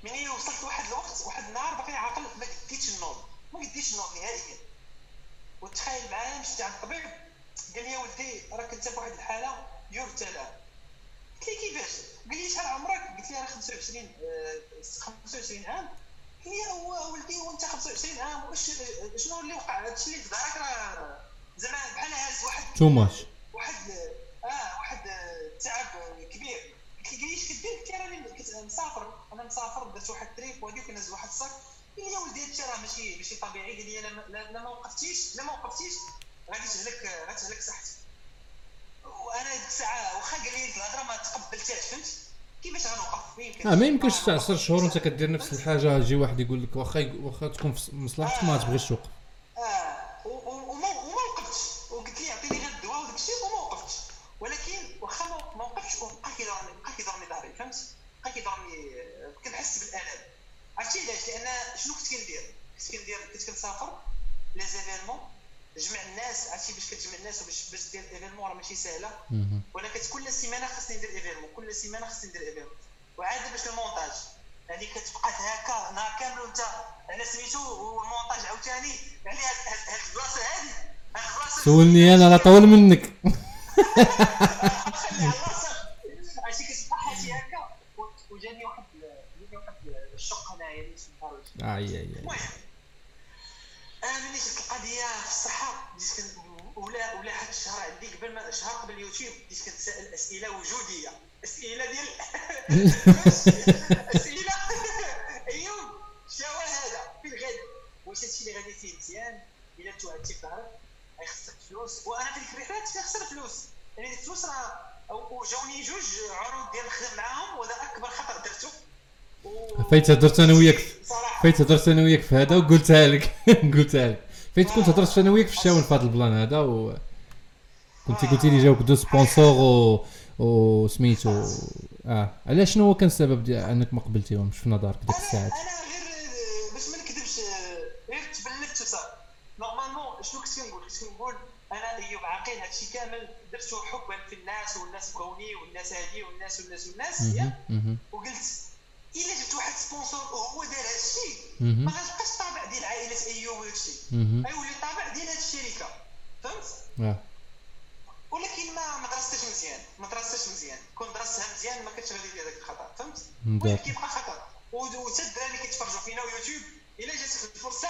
S2: مني وصلت لواحد الوقت واحد النهار باقي عاقل ما قديتش النوض ما قديتش النوض نهائيا. وتخيل معايا مشيت عند الطبيب قال لي يا ولدي راك انت في واحد الحالة التلام قلت لي كيفاش؟ قال لي شحال عمرك؟ قلت لي أنا 25 آه، 25 عام. قال لي هو ولدي وانت 25 عام واش شنو اللي وقع؟ هادشي اللي في دارك راه زعما بحال هاز واحد
S1: too much
S2: واحد آه واحد تعب كبير. لي إيش كدير له راني مسافر أنا مسافر درت واحد ال trip وهذيك نهز واحد راه ماشي ماشي طبيعي قال لي لا ما وقفتيش لا ما وقفتيش غادي تهلك غادي تهلك صحتك وأنا ديك الساعة واخا قال لي الهضرة ما تقبلتهاش فهمت؟ كيفاش غنوقف؟
S1: آه ما يمكنش تاع
S2: غنوقف.
S1: 10 شهور وانت كدير نفس الحاجة يجي واحد يقول لك واخا واخا تكون في مصلحتك ما تبغيش توقف.
S2: كنت كندير كنت كنسافر les événements جمع الناس عرفتي باش كتجمع الناس وباش باش دير événement راه ماشي
S1: سهلة.
S2: ولا كت كل سيمانة خاصني ندير événement كل سيمانة خاصني ندير événement. وعاد باش المونتاج يعني كتبقى هكا نهار كامل وانت على سميتو والمونتاج عاوتاني. يعني هاد البلاصة هادي
S1: سولني أنا لا طول منك.
S2: عرفتي كتبقى حاجة هكا وجاني واحد جاني واحد الشق هنايا اللي فاروج
S1: اي اي اي
S2: المهم في الصحه بديت ولا ولا حتى الشهر عندي قبل ما شهر قبل اليوتيوب بديت كنتسائل أسئلة وجودية. أسئلة ديال أسئلة. أيوب شنو هذا؟ فين غادي؟ واش هادشي اللي غادي فيه مزيان؟ إلا توعدتي في ظهرك غيخسرك فلوس. وأنا في كنت كنخسر فلوس. يعني الفلوس راه وجاوني جوج عروض ديال نخدم معاهم وهذا أكبر خطأ درته.
S1: فايت هدرت أنا وياك فايت هدرت أنا وياك في هذا وقلتها لك. قلتها لك. فايت كنت هدرت أنا وياك في الشاون في هذا ال plan هذا و كنت قلتي لي جاوك deux sponsors و وسميتو آه علاش شنو هو كان السبب ديال انك ما قبلتيهمش في نظرك ديك الساعات
S2: أنا غير آه، باش ما نكذبش آه، غير تبلدت وصافي normalement شنو كنت كنقول كنت كنقول أنا ايوب عاقل هادشي كامل درته حبا في الناس والناس بغاوني والناس هادي والناس والناس والناس وقلت إلا جبت واحد sponsor وهو دار هادشي
S1: مهم.
S2: ما غتبقاش طابع ديال عائلة ايوب وداكشي
S1: مهم.
S2: غيولي طابع ديال هاد الشركة. فهمت؟
S1: آه.
S2: ولكن ما ما درستش مزيان. ما درستش مزيان. كون درستها مزيان ما كنتش غادي هذاك الخطأ. فهمت؟
S1: داك.
S2: كيبقى خطأ. وتا الدراري كيتفرجوا فينا ويوتيوب إلا جاتك الفرصه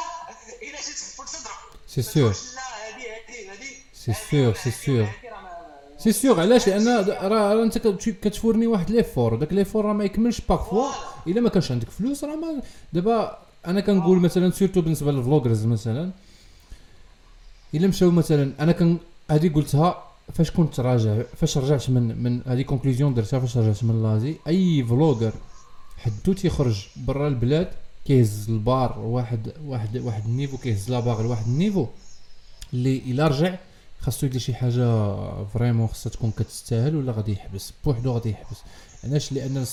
S2: إلا جاتك الفرصة ضرب.
S1: سي.
S2: تقولش لا هذه هذه هذه
S1: سي
S2: هذه ولا
S1: سي
S2: هذه هذه ما-
S1: سي سيغ علاش؟ لأن راه أنت كت- كتفورني واحد ليفور داك ليفور راه ما يكملش باغفوا إلا ما كانش عندك فلوس راه ما دابا أنا كنقول مثلا سيرتو بالنسبة للفلوغرز مثلا إلا مشاو مثلا أنا كان هذه قلتها فاش كنت راجع فاش رجعت من من هذه كونكلوزيون درتها فاش رجعت من لازي أي فلوغر حدو تيخرج برا البلاد كيهز la barre واحد واحد واحد ال niveau كيهز la barre لواحد ال niveau اللي إلا رجع خاصو يدير شي حاجة vraiment خاصها تكون كتستاهل ولا غادي يحبس؟ بوحدو غادي يحبس. علاش؟ لأن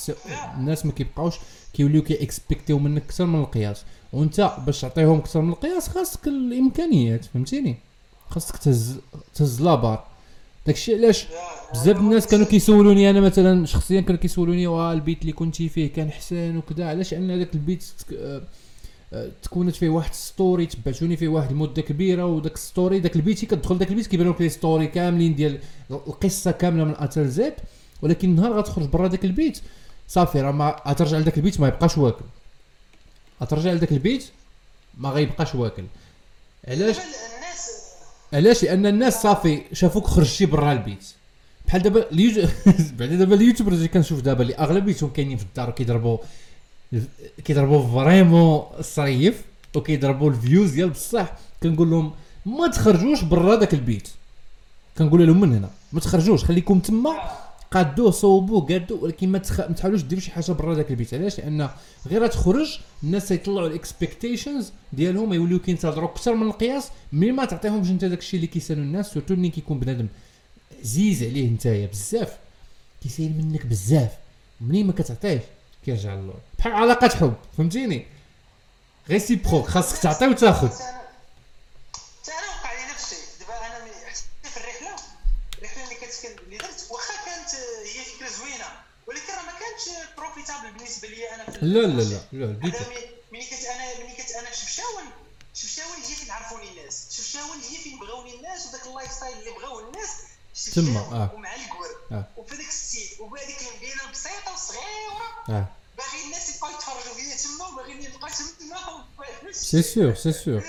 S1: الناس ما كيبقاوش كيوليو كي expect يو منك أكثر من القياس. وأنت باش تعطيهم أكثر من القياس خاصك الإمكانيات فهمتيني؟ خاصك تهز تهز la barre داكشي علاش بزاف الناس كانوا كيسولوني أنا مثلا شخصيا كانوا كيسولوني واه البيت اللي كنتي فيه كان حسن وكذا علاش؟ ان هذاك البيت آه، آه، تكونت فيه واحد ستوري تبعتوني فيه واحد المده كبيرة وداك ستوري داك البيت كتدخل داك البيت كيبانوا لك لي ستوري كاملين ديال القصة كاملة من اتل زيت ولكن النهار غتخرج برا داك البيت. صافي راه ما غترجع لذاك البيت ما يبقاش واكل. غترجع لذاك البيت ما غيبقاش واكل. علاش؟ علاش؟ لأن الناس صافي شافوك خرجتي برا البيت. بحال دابا اليوتيوب بعدا دابا ال YouTubers اللي كنشوف دابا اللي أغلبيتهم كاينين في الدار كيضربوا كيضربوا vraiment الصريف وكيضربوا الفيوز ديال بصح. كنقول لهم ما تخرجوش برا داك البيت. كنقول لهم من هنا؟ ما تخرجوش خليكم تما. قادوه صوبوه قادوه ولكن ما, تخ... تحاولوش ديروا شي حاجة برا داك البيت. علاش؟ لأن غير تخرج الناس يطلعوا ال expectations ديالهم يوليو كينتظروا أكثر من القياس ملي ما تعطيهمش انت داك الشيء اللي كيسالوا الناس surtout ملي كيكون بنادم عزيز عليه نتايا بزاف. كيسايل منك بزاف. ملي ما كتعطيه كيرجع للور. بحال علاقه حب فهمتيني؟ réciproque خاصك تعطي وتاخذ
S2: كانتش profitable بالنسبة لي أنا
S1: لا لا لا لا
S2: ملي- كنت أنا ملي كنت أنا شفشاون شفشاون هي فين عرفوني الناس. شفشاون هي فين بغاوني الناس وداك ال lifestyle اللي بغاو الناس
S1: تما، آه.
S2: ومع ال cœur
S1: آه.
S2: وفي ذاك ال style وبهذيك المدينة البسيطه والصغيره
S1: آه.
S2: باغي الناس يبقاو يتفرجوا فيا تما وباغيين يبقاو تما
S1: c'est sûr c'est sûr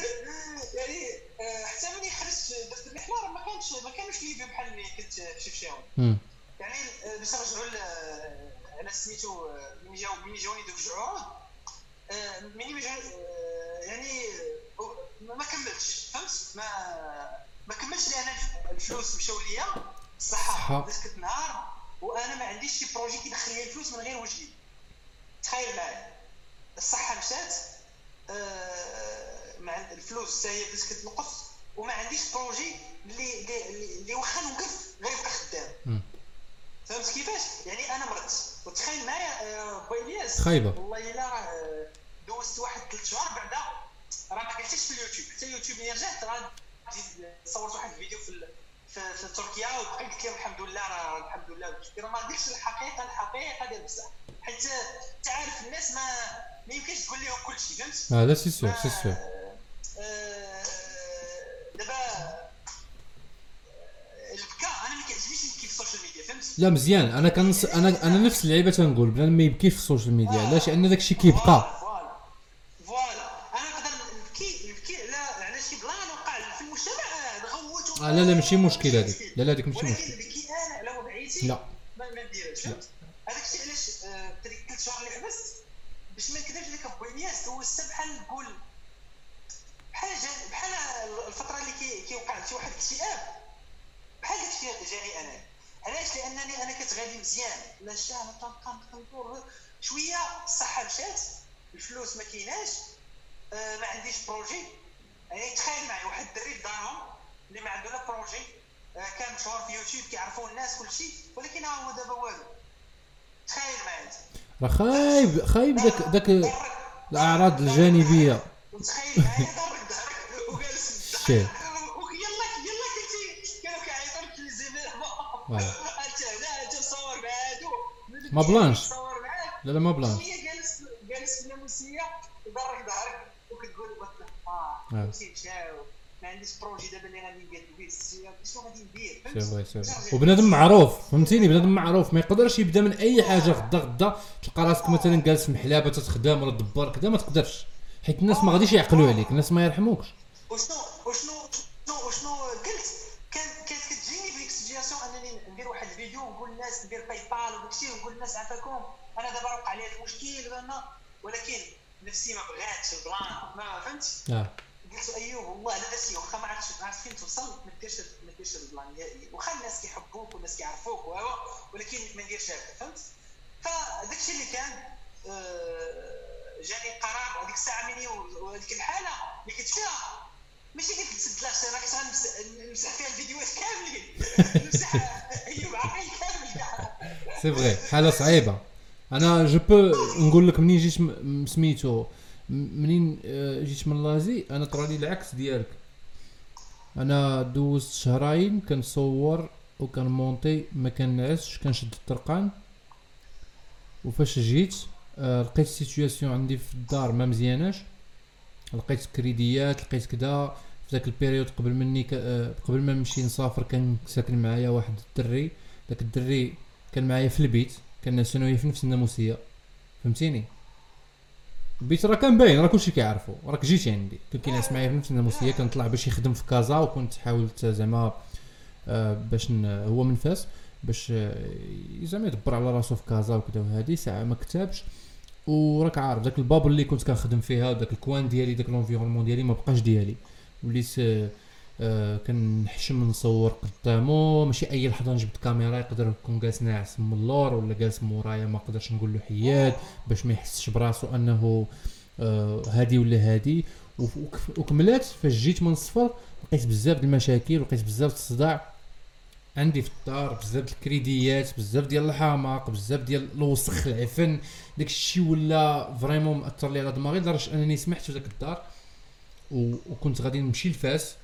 S2: يعني آه، حتى ملي خرجت درت راه ما كانش ما كانوش لي بحال ملي كنت في شفشاون
S1: مم.
S2: يعني آه، باش نرجعوا ل- على سميتو آه، ملي جاو ملي جاوني دوك الجوج عروض آه، ملي ما جا آه، يعني ما ما كملتش فهمت ما ما كملتش لأن الفلوس مشاو ليا. الصحه مسكت نهار. وأنا ما عنديش شي projet كيدخل لي الفلوس من غير وجهي. تخيل معايا. الصحة مشات. آه، مع الفلوس حتى هي بدات كتنقص. وما عنديش projet اللي اللي واخا نوقف غيبقى خدام. فهمت كيفاش؟ يعني أنا مرضت وتخيل معايا آه، با الياس
S1: خايبة.
S2: والله إلا راه دوزت واحد ثلاث شهور بعدا راه ما قعدتش في اليوتيوب حتى اليوتيوب ملي رجعت راه صورت واحد الفيديو في في, تركيا وبقيت قلت لهم الحمد لله راه الحمد لله راه ما قلتش الحقيقة الحقيقة ديال بصح حيت تعرف الناس ما ما يمكنش تقول لهم كل شيء فهمت؟
S1: لا c'est sûr
S2: c'est
S1: sûr
S2: آه، دابا آه، البكاء أنا ما كيعجبنيش نبكي في ال social media فهمت؟
S1: لا مزيان. أنا كنص أنا أنا نفس اللعيبة تنقول بنادم ما يبكيش في ال social media علاش؟ لأن داك الشيء كيبقى
S2: آه،
S1: لا لا ماشي مشكل هذيك لا لا هذيك ماشي مشكل
S2: نبكي أنا على وضعيتي
S1: لا.
S2: ما نديرهاش هذاك الشيء علاش آه، ديك ثلاث شهور اللي حبست باش ما نكذبش لك بوينياس دوزتها بحال نقول بحال بحال الفترة اللي كي كيوقع شي واحد الاكتئاب بحال داك الشيء جاني أنا. علاش؟ لأنني أنا كنت غادي مزيان. لا كن- كندور شوية الصحه مشات الفلوس ما كايناش آه، ما عنديش projet يعني تخيل معي واحد الدري في دارهم. اللي ما عنده لا projet آه، كان مشهور في يوتيوب كيعرفوه الناس كل شيء ولكن ها هو دابا والو. تخيل معي انت
S1: راه خايب خايب داك داك
S2: الأعراض
S1: الجانبية.
S2: وتخيل معايا ضرك ضهرك وجالس. إلا إلا كنتي كانوا كيعيطوا لك
S1: واه.
S2: انت هنا انت مع هادو
S1: ما
S2: planش.
S1: لا لا ما plan
S2: هي جالس جالس في الناموسية وضرك ظهرك وكتقول
S1: آه
S2: آه. ما عنديش projet دابا اللي غادي ندير شنو غادي ندير c'est?
S1: vrai c'est vrai وبنادم معروف فهمتيني بنادم معروف ما يقدرش يبدا من اي حاجة غدا غدا تلقى راسك مثلا جالس في محلابه تتخدم ولا دبار كذا ما تقدرش حيت الناس ما غاديش يعقلوا عليك الناس ما يرحموكش
S2: وشنو وشنو شنو وشنو قلت كان كانت كتجيني في ديك ال situation انني ندير واحد الفيديو ونقول للناس ندير PayPal وداكشي ونقول للناس عافاكم أنا دابا وقع لي المشكل ولكن نفسي ما بغاتش ال plan ما فهمتش
S1: آه
S2: قلت ايوب والله واخا ما عرفتش ما عرفت فين توصل. ما ديرش ما ديرش ال plan نهائي. واخا الناس كيحبوك والناس كيعرفوك وهو ولكن ما نديرش هذا فهمت؟ فداك الشيء اللي كان آه، جاني قرار هذيك الساعة مني وهذيك الحالة اللي كنت فيها. ماشي قلت نسد la chaîne أنا كنت نمسح فيها الفيديوهات كاملين. نمسح ايوب عقيل كامل.
S1: c'est vrai حالة صعيبة. أنا je peux نقول لك منين جيت سميتو. منين آه، جيت من لازي أنا طرا لي العكس ديالك. أنا دوزت شهرين كنصور وكنمونطي ما كنعسش كنشد الطرقان وفاش جيت آه، لقيت ال situation عندي في الدار ما مزياناش. لقيت créditات لقيت كدا. في ذاك ال période قبل مني. آه، قبل ما نمشي نسافر كان ساكن معايا واحد الدري. داك الدري كان معايا في البيت كان ثانويه في نفس الناموسية. فهمتيني؟ البيت راه كان باين راه كلشي كيعرفو. راك جيتي عندي. كان كينعس معايا في نفس الناموسيه كنطلع باش يخدم في كازا وكنت حاولت زعما آه، باش. هو من فاس باش آه، زعما يدبر على راسو في كازا وكذا وهادي. ساعة ما كتبش. وراك عارف داك الباب اللي كنت كنخدم فيها داك ال coin ديالي داك l'environnement ديالي ما بقاش ديالي. وليت آه، كنحشم نصور قدامه ماشي أي لحظة نجبد كاميرا يقدر يكون جالس ناعس من اللور ولا جالس مورايا ما قدرش نقول له حياد باش ما يحسش براسو أنه آه، هادي ولا هادي. وكملات فاش جيت من الصفر لقيت بزاف المشاكل ولقيت بزاف الصداع. عندي في الدار بزاف الكريديات بزاف ديال الحماق بزاف ديال الوسخ العفن. داك الشيء ولا vraiment مأثر لي على دماغي لدرجة أنني سمحت في ذاك الدار. وكنت غادي نمشي لفاس.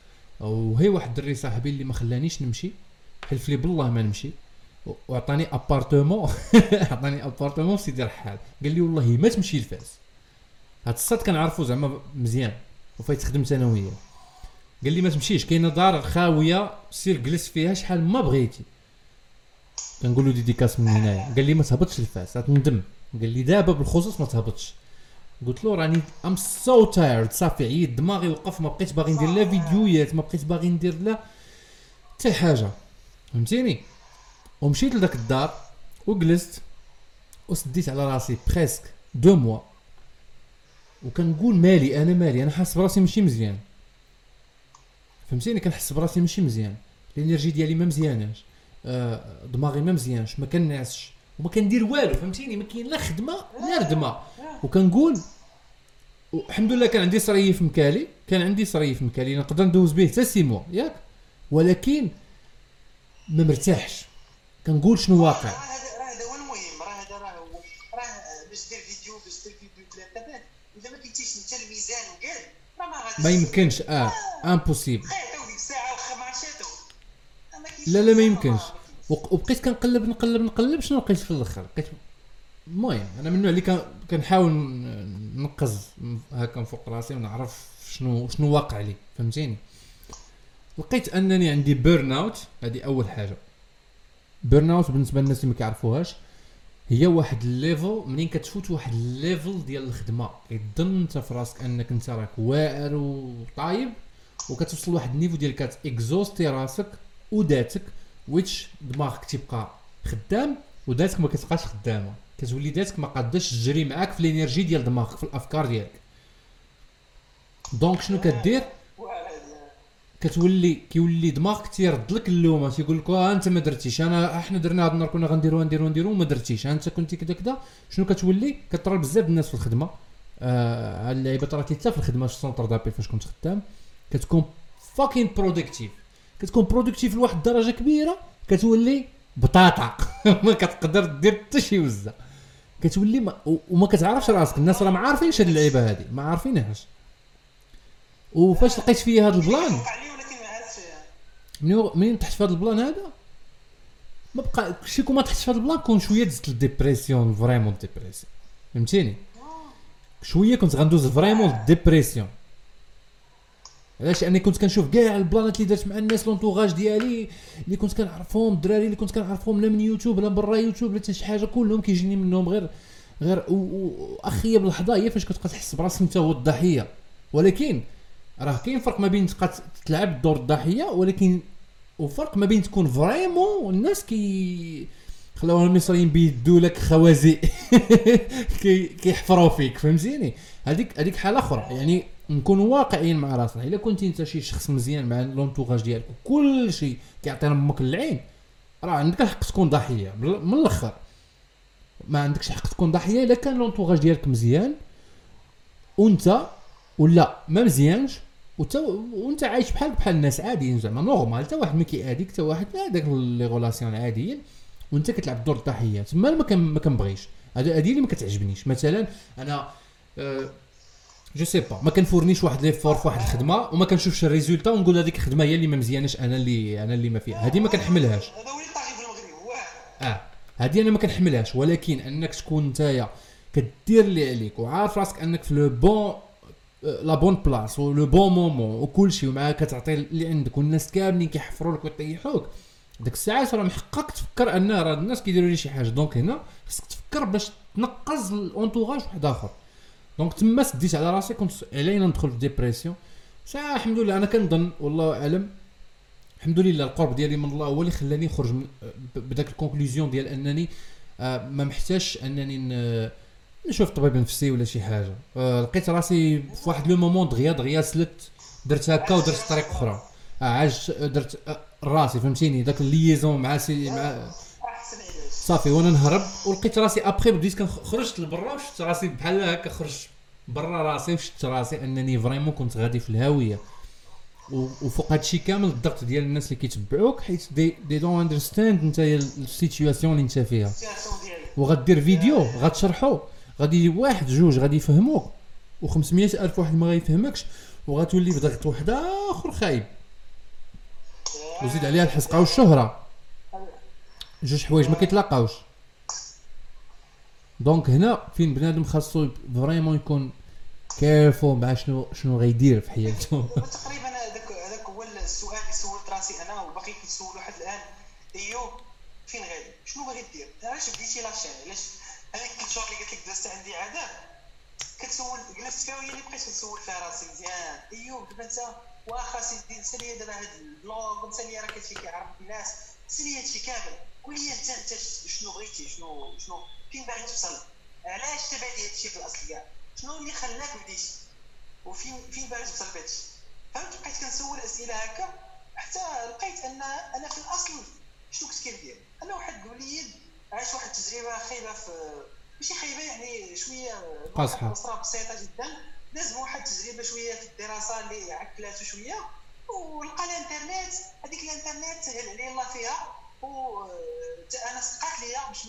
S1: وهي واحد الدري صاحبي اللي ما خلانيش نمشي. حلف لي بالله ما نمشي. وعطاني appartement عطاني appartement في سيدي رحال. قال لي والله ما تمشي لفاس هاد الصاد كنعرفو زعما مزيان. وفايت خدمت ثانوية. قال لي ما تمشيش. كاينة دار خاوية سير جلس فيها شحال ما بغيتي. كنقول له ديديكاس من هنايا. قال لي ما تهبطش لفاس غتندم قال لي دابا بالخصوص ما تهبطش. قلت له راني I'm so tired صافي عييت دماغي وقف ما بقيت باغي ندير لا فيديوهات ما بقيت باغي ندير لا حتى حاجة. فهمتيني؟ ومشيت لذاك الدار وجلست وسديت على راسي presque deux mois وكنقول مالي أنا مالي أنا حاسس براسي ماشي مزيان. فهمتيني؟ كنحس براسي ماشي مزيان. ال energy ديالي ما مزياناش. آه دماغي ما مزيانش ما كننعسش. وما كندير والو فهمتيني؟ ما كاين لا خدمة لا ردمة. وكنقول الحمد لله كان عندي صريف مكالي كان عندي صريف مكالي نقدر ندوز به حتى six mois ياك. ولكن ما مرتاحش. كنقول شنو واقع.
S2: راه هذا هو المهم. راه هذا راه هو راه باش دير فيديو باش دير فيديو في الانترنت إذا ما كنتيش أنت مزيان وكاع راه ما غاديش
S1: ما يمكنش.
S2: آه impossible ما عرفتش
S1: لا لا ما يمكنش. وبقيت كنقلب نقلب نقلب شنو لقيت في الأخر؟ لقيت المهم أنا من النوع اللي كنحاول نقز هكا فوق راسي ونعرف شنو شنو واقع لي فهمتيني؟ لقيت أنني عندي burn out هذه أول حاجة. burn out بالنسبة للناس اللي ما كيعرفوهاش هي واحد ال level منين كتفوت واحد ال level ديال الخدمة. كيظن أنت في راسك أنك أنت راك واعر وطايب وكتوصل لواحد ال niveau ديال كتأكزوستي راسك وذاتك which دماغك تيبقى خدام وذاتك ما كتبقاش خدامة. كتولي ذاتك ما قاداش تجري معاك في ال energy ديال دماغك في الأفكار ديالك. donc شنو كدير؟ كتولي كيولي دماغك تيرد لك اللومة تيقول لك آه أنت ما درتيش أنا إحنا درنا هذا النهار كنا غنديرو نديرو نديرو وما درتيش أنت كنتي كذا كذا شنو كتولي؟ كترى بزاف الناس في الخدمة. آه اللعيبة ترى حتى في الخدمة في ال centre d'appel فاش كنت خدام. كتكون fucking productive كتكون productive لواحد الدرجة كبيرة كتولي بطاطا. ما كتقدر دير حتى شي وزة. كتولي ما وما كتعرفش راسك. الناس راه ما عارفينش هاد اللعيبة هادي. ما عارفينهاش. وفاش لقيت فيا هاد
S2: ال plan؟
S1: منين منين طحت في هذا ال plan هذا؟ ما بقى شي كون ما طحتش في هذا البلان كون شوية دزت لل dépression vraiment dépression فهمتيني؟ شوية كنت غندوز vraiment لل dépression علاش؟ لأني كنت كنشوف كاع البلانات اللي درت مع الناس l'entourage ديالي اللي كنت كنعرفهم الدراري اللي كنت كنعرفهم لا من يوتيوب لا برا يوتيوب لا حتى شي حاجة كلهم كيجيني منهم غير غير و- و- واخيه باللحظه هي فاش كتبقى تحس براسك أنت هو الضحية. ولكن راه كاين فرق ما بين تبقى تلعب دور الضحية ولكن وفرق ما بين تكون vraiment الناس كي خلاوها المصريين بيدوا لك خوازيق كي كيحفروا فيك فهمتيني؟ هذيك هذيك حالة أخرى. يعني نكونوا واقعيين مع راسنا. إلا كنت أنت شي شخص مزيان مع l'entourage ديالك وكل شيء كيعطينا أمك العين. راه عندك الحق تكون ضحية من الأخر. ما عندكش حق تكون ضحية إلا كان l'entourage ديالك مزيان وأنت ولا ما مزيانش وانت وأنت عايش بحال بحال الناس عاديين زعما normal حتى واحد ما كيأذيك حتى واحد هذاك les relations عاديين وأنت كتلعب دور الضحية. تما ما كنبغيش. هذه اللي ما كتعجبنيش. مثلا أنا أه je sais pas ما كنفورنيش واحد les efforts في واحد الخدمه وما كنشوفش ال résultat ونقول هذيك الخدمه هي اللي ما مزياناش أنا اللي أنا اللي ما فيها هذه ما كنحملهاش
S2: هذا في المغرب
S1: آه هذه أنا ما كنحملهاش ولكن انك تكون نتايا كدير اللي عليك وعارف راسك انك في le bon la bonne place و le bon moment وكل شيء ومعاك كتعطي اللي عندك والناس كاملين كيحفروا لك ويطيحوك ديك الساعات راه من حقك تفكر ان راه الناس كيديروا لي شي حاجة donc هنا خصك تفكر باش تنقز ال entourage واحد اخر donc تما سديت على راسي كنت علينا ندخل في dépression ساعه الحمد لله أنا كنظن والله أعلم الحمد لله القرب ديالي من الله هو اللي خلاني نخرج بداك ال conclusion ديال أنني آه، ما محتاجش أنني نشوف طبيب نفسي ولا شي حاجة. آه، لقيت راسي في واحد le moment دغيا دغيا سلت درت هكا ودرت طريق أخرى. آه، عاج درت راسي فهمتيني؟ داك الليزون مع سي مع صافي وأنا نهرب ولقيت راسي ابخي بديت كن خرجت لبرا وشفت راسي بحال هكا خرجت. برا راسي وشفت راسي أنني vraiment كنت غادي في الهاوية. وفوق هادشي كامل الضغط ديال الناس اللي كيتبعوك حيت they they don't understand انت ال situation اللي انت فيها. وغدير فيديو غتشرحو غادي واحد جوج غادي يفهموك. و500 ألف واحد ما غيفهمكش وغتولي في ضغط واحد آخر خايب. وزيد عليها الحسقة والشهرة. جوج حوايج ما كيتلاقاوش. donc هنا فين بنادم خاصو vraiment يكون careful مع شنو شنو غيدير في حياته.
S2: تقريبا هذاك هذاك هو السؤال اللي سولت راسي أنا وباقي كنسول واحد الآن. ايوب فين غادي؟ شنو باغي دير؟ علاش بديتي la chaîne علاش؟ هذيك الشهر اللي قلت لك دازت عندي عذاب كتسول جلست فيها وهي اللي بقيت كنسول فيها راسي مزيان. ايوب دابا أنت واخا سيدي نسى لي دابا هاد البلوغ نسى لي راه كيعرف الناس نسى لي هادشي كامل. قول لي انت أنت شنو بغيتي؟ شنو شنو؟ فين باغي توصل؟ علاش دابا هادي هادشي في الاصل كاع شنو اللي خلاك بديتي وفين فين باغي توصل بهادشي؟ فهمت؟ بقيت كنسول أسئلة هكا حتى لقيت ان أنا في الأصل شنو كنت كندير؟ أنا واحد الوليد عاش واحد التجربه خايبة في ماشي خايبة يعني شوية
S1: قاصحه
S2: أسرة بسيطة جدا. داز واحد التجربه شوية في الدراسة اللي عكلاتو شوية. ولقى الإنترنت. هذيك الإنترنت سهل عليه الله فيها؟ و أنا سقات ليا باش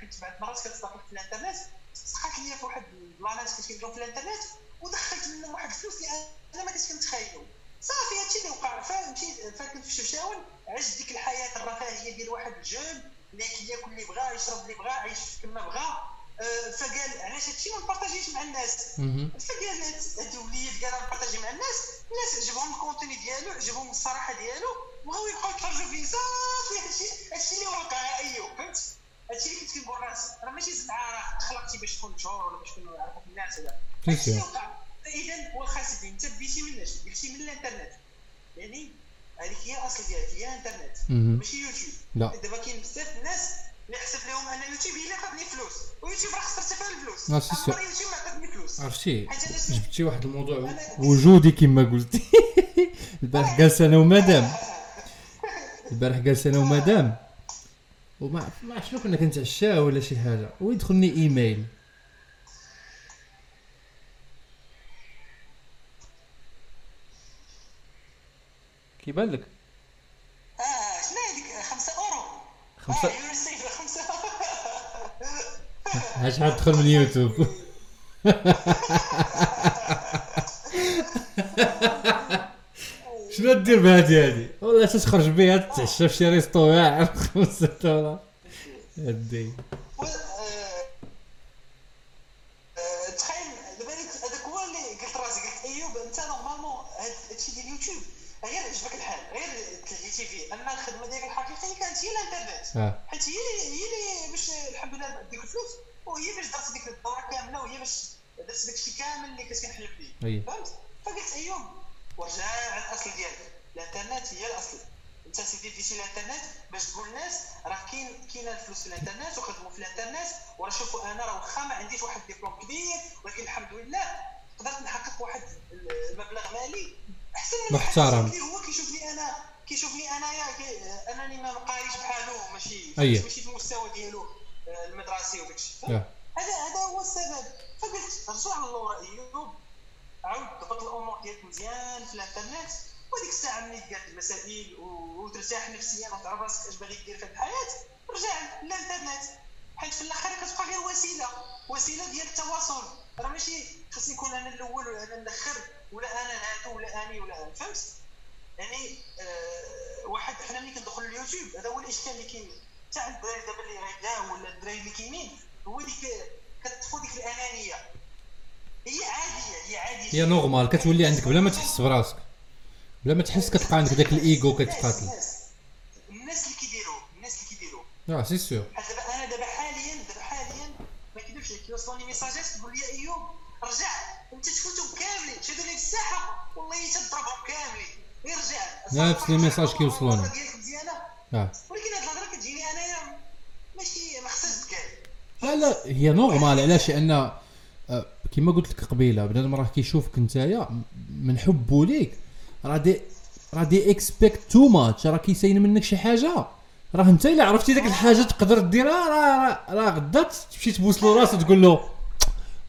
S2: حيت بعد مرات كتصدق في الانترنت. سقات ليا في واحد البلانات كنت كنديرهم في الانترنت ودخلت منهم واحد الفلوس اللي أنا ما كنتش كنتخيلو صافي هادشي اللي وقع. فمشيت فكنت في الشفشاون عشت ديك الحياة الرفاهيه ديال واحد الجون اللي كياكل اللي بغا يشرب اللي بغا عايش كما بغا. آه، فقال علاش هادشي ما نبارطاجيش مع الناس؟ فقال هاد الوليد قال نبارطاجي مع الناس. الناس عجبهم الكونتوني ديالو عجبهم الصراحة ديالو بغاو يبقاو يتفرجوا فيه صافي هادشي هادشي اللي وقع ايوب فهمت؟ هادشي اللي كنت كنقول الناس راه ماشي زعما راه خلقتي باش تكون مشهور ولا باش تكون يعرفوك الناس ولا. هادشي اللي وقع. اذا واخا سيدي أنت بديتي من اش بديتي من الإنترنت. يعني هذيك هي الأصل ديالك. هي الإنترنت. ماشي يوتيوب.
S1: لا.
S2: دابا كاين بزاف الناس اللي حسب لهم أن يوتيوب هي اللي عطاتني فلوس. ويوتيوب راه خسرت فيها الفلوس.
S1: so
S2: يوتيوب ما عطاتني فلوس.
S1: عرفتي؟ جبتي واحد الموضوع وجودي كما قلتي. البارح جالس أنا ومدام البارح جالس أنا ومدام. وما ما شنو كنا كنتعشاو ولا شي حاجة. ويدخلني إيميل. كيبان لك؟
S2: آه شنو هذيك؟ 5 أورو.
S1: خمسة
S2: آه يورسيف 5
S1: هاش حتدخل من اليوتيوب شنو دير بهادي هادي؟ والله تخرج بها تتعشى في شي resto واعر خمسة دولار هادي
S2: آه، آه، تخيل دابا هذاك هو اللي قلت راسي قلت أيوب أنت normalement هاد- هادشي ديال اليوتيوب غير عجبك الحال غير تلهيتي فيه أما الخدمة ديالك الحقيقية كانت هي الانترنت.
S1: آه.
S2: حيت هي اللي هي اللي باش الحمد لله ديك الفلوس وهي باش درت ديك الدورة كاملة وهي باش درت داك الشيء كامل اللي كنت كنحلم به فهمت؟ فقلت أيوب ورجع الأصل ديالك. الإنترنت هي الأصل. أنت سيدي ديتي الإنترنت باش تقول الناس راه كاين كاين الفلوس في الإنترنت وخدموا في الإنترنت وراه شوفوا أنا راه واخا ما عنديش واحد الدبلوم كبير ولكن الحمد لله قدرت نحقق واحد المبلغ مالي أحسن من
S1: محترم.
S2: اللي هو كيشوفني أنا كيشوفني انايا أنني ما مقاريش بحالو ماشي
S1: أيه.
S2: ماشي في المستوى ديالو آه، المدرسي وداك الشيء هذا هذا هو السبب. فقلت رجع للور ايوب عاود ضبط الأمور ديالك مزيان في الانترنت وديك الساعة ملي دير المسائل وترتاح نفسيا وتعرف راسك اش باغي دير في الحياة رجع للانترنت. حيت في الآخر كتبقى غير وسيلة وسيلة ديال التواصل. راه ماشي خصني نكون أنا الأول ولا أنا الأخر ولا أنا هادو ولا أني ولا أنا. فهمت؟ يعني آه واحد حنا ملي كندخلوا اليوتيوب هذا هو الإشكال اللي كاين. تاع الدراري دابا اللي غيبداو ولا الدراري اللي كاينين هو ديك كتطفو ديك الأنانية. هي عادية هي عادية.
S1: هي normal كتولي عندك بلا ما تحس براسك. بلا ما تحس كتلقى عندك داك الايجو كيتقاتل
S2: الناس الناس اللي كيديروا الناس اللي كيديروا
S1: آه c'est sûr
S2: بحال دابا أنا دابا حاليا دابا حاليا ما كيديرش كيوصلوني ميساجات تقول لي إيوب رجع. أنت تفوتهم كاملين. شادوا لي الساحه والله تضربهم كاملين. غير رجع.
S1: نفس les messages كيوصلوني. آه.
S2: ولكن هاد الهضرة كتجيني أنايا ماشي ما خصهاش تقال
S1: لا لا هي normale علاش؟ لأن كما قلت لك قبيلة بنادم راه كيشوفك نتايا من حبه ليك راه they راه they expect too much راه كيساين منك شي حاجة. راه انت إلا عرفتي ديك الحاجة تقدر ديرها راه راه, غدا تمشي تبوس له راسو تقول له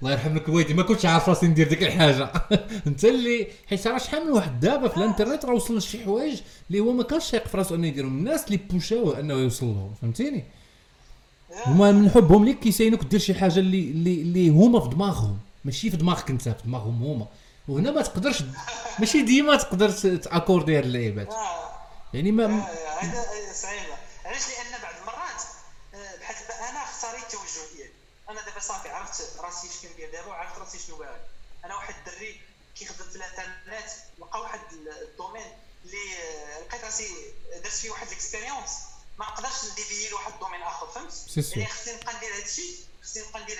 S1: الله يرحم لك الوالدين ما كنتش عارف راسي ندير ديك الحاجة. انت اللي حيت راه شحال من واحد دابا في الانترنت راه وصل لشي حوايج اللي هو ما كانش شايق في راسو أنه يديرهم. الناس اللي بوشاوه أنه يوصل لهم فهمتيني؟ هما من حبهم ليك كيساينوك دير شي حاجة اللي اللي اللي هما في دماغهم. ماشي في دماغك انت في دماغهم هما. وهنا ما تقدرش ماشي ديما تقدر تاكوردي هاد اللعيبات.
S2: آه.
S1: يعني ما
S2: آه، هذا صعيبة. علاش؟ لأن بعض المرات آه، بحال دابا أنا اختاريت التوجه ديالي. أنا دابا صافي عرفت راسي اش كندير دابا وعرفت راسي شنو باغي. أنا واحد الدري كيخدم في الانترنت لقى واحد ال domaine اللي لقيت راسي درت فيه واحد ال expérience ما نقدرش نديفيي لواحد ال domaine
S1: آخر فهمت.
S2: يعني خصني نبقى ندير هذا الشيء خصني نبقى ندير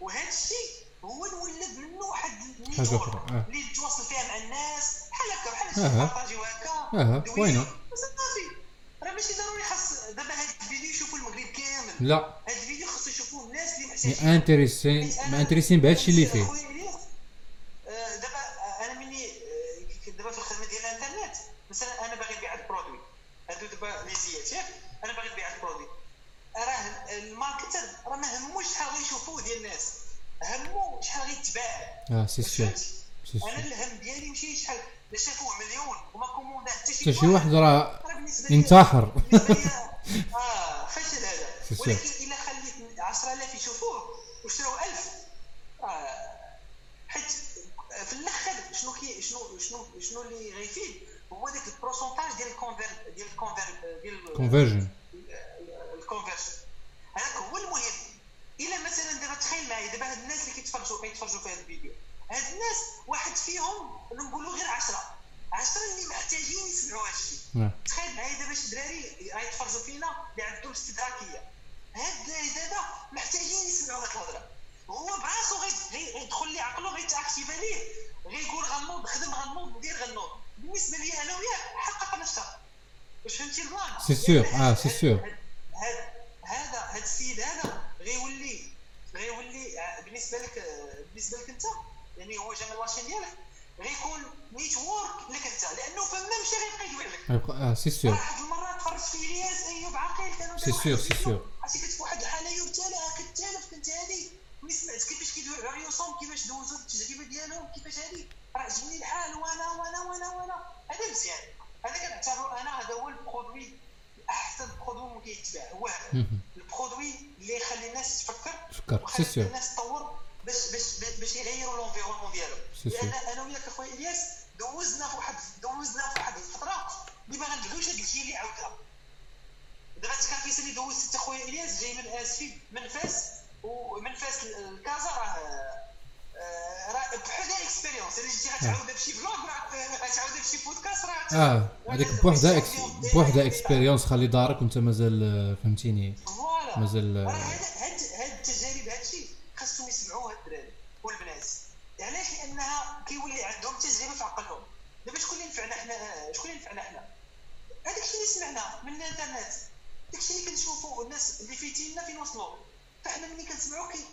S2: وهذا الشيء هو اللي ولد منه واحد
S1: ال
S2: network
S1: أخرى، آه.
S2: اللي تواصل فيها مع الناس؟ بحال هكا بحال
S1: أها.
S2: هكا
S1: أها،
S2: دويني.
S1: وينه؟
S2: صافي. راه ماشي ضروري خاص دابا هاد الفيديو يشوفوا المغرب كامل.
S1: لا.
S2: هاد الفيديو خاصو يشوفوه الناس اللي محتاجين
S1: intéressés ما intéressés بهذا الشيء اللي فيه
S2: خويا الياس همو شحال غيتباع
S1: آه c'est sûr
S2: فهمتي
S1: سي أنا
S2: الهم ديالي ماشي شحال شافوه مليون وما كوموندا حتى شي
S1: شي واحد راه انتحر
S2: آه فشل هذا. ولكن الا خليت 10000 يشوفوه وشراو 1000 آه حيت في الآخر شنو كي شنو شنو شنو اللي غيفيد هو داك ال pourcentage ديال ال conver ديال ال conver ديال
S1: conversion
S2: ال conversion هذاك هو المهم الا مثلا دابا تخيل معايا دابا هاد الناس اللي كيتفرجوا كيتفرجوا في هذا الفيديو هاد الناس واحد فيهم نقولوا غير 10 10 اللي محتاجين يسمعوا
S1: نعم.
S2: تخيل معايا دابا شي دراري غيتفرجوا فينا اللي عندهم استدراكيه هاد الدراري دابا محتاجين يسمعوا هاد الهضرة. هو براسو غي- غي- غيدخل لي عقلو غيتأكتيفا ليه. غيقول غنوض خدم غنوض ندير غنوض. بالنسبة لي أنا وياك حقق نفسها واش فهمتي ال
S1: plan c'est sûr، آه، c'est.
S2: هذا هذا هذا السيد هذا غيولي غيولي آه، بالنسبة لك آه، بالنسبة لك أنت؟ يعني هو جا من la chaîne ديالك. غيكون network لك انت لأنه فما مشى غيبقى يدوي لك
S1: آه c'est sûr.
S2: واحد المره تفرجت في إلياس أيوب عاقل كانوا
S1: c'est sûr، c'est sûr.
S2: عرفتي كتب واحد الحالة ايوب تالا كتالف كنت هادي. ملي سمعت كيفاش كيدويو على ريوسهم كيفاش دوزوا التجربة ديالهم كيفاش هادي. راه عجبني الحال وأنا وأنا وأنا وأنا. هذا مزيان. هذا كنعتبرو أنا هذا هو ال produit احسن produit ممكن يتباع. هو هذا.
S1: ال
S2: produit اللي يخلي الناس تفكر
S1: sûr.
S2: الناس تطور. باش باش باش يغيروا l'environnement ديالهم. لأن أنا وياك أخويا إلياس دوزنا في واحد دوزنا في واحد الفترة اللي ما غندويوش هذا الشيء اللي عاودها. دابا فيصل اللي دوزت انت خويا إلياس جاي من اسفي من فاس ومن فاس الكازا راه آه، راه بحال expérience إلا جيتي غتعاودها بشي vlog راه غتعاودها بشي بودكاست راه
S1: آه هذيك بوحدها بوحدها expérience خلي دارك وانت مازال آه، فهمتيني. مازال
S2: راه
S1: آه،
S2: هاد هاد هاد التجارب هادشي خاصهم يسمعوها الدراري والبنات علاش لانها كيولي عندهم تجربه في عقلهم دابا شكون اللي نفعنا حنا شكون اللي نفعنا حنا سمعنا من الإنترنت. داك الشيء اللي كنشوفوا الناس اللي فيتينا فين وصلوا فاحنا ملي كنسمعوا كي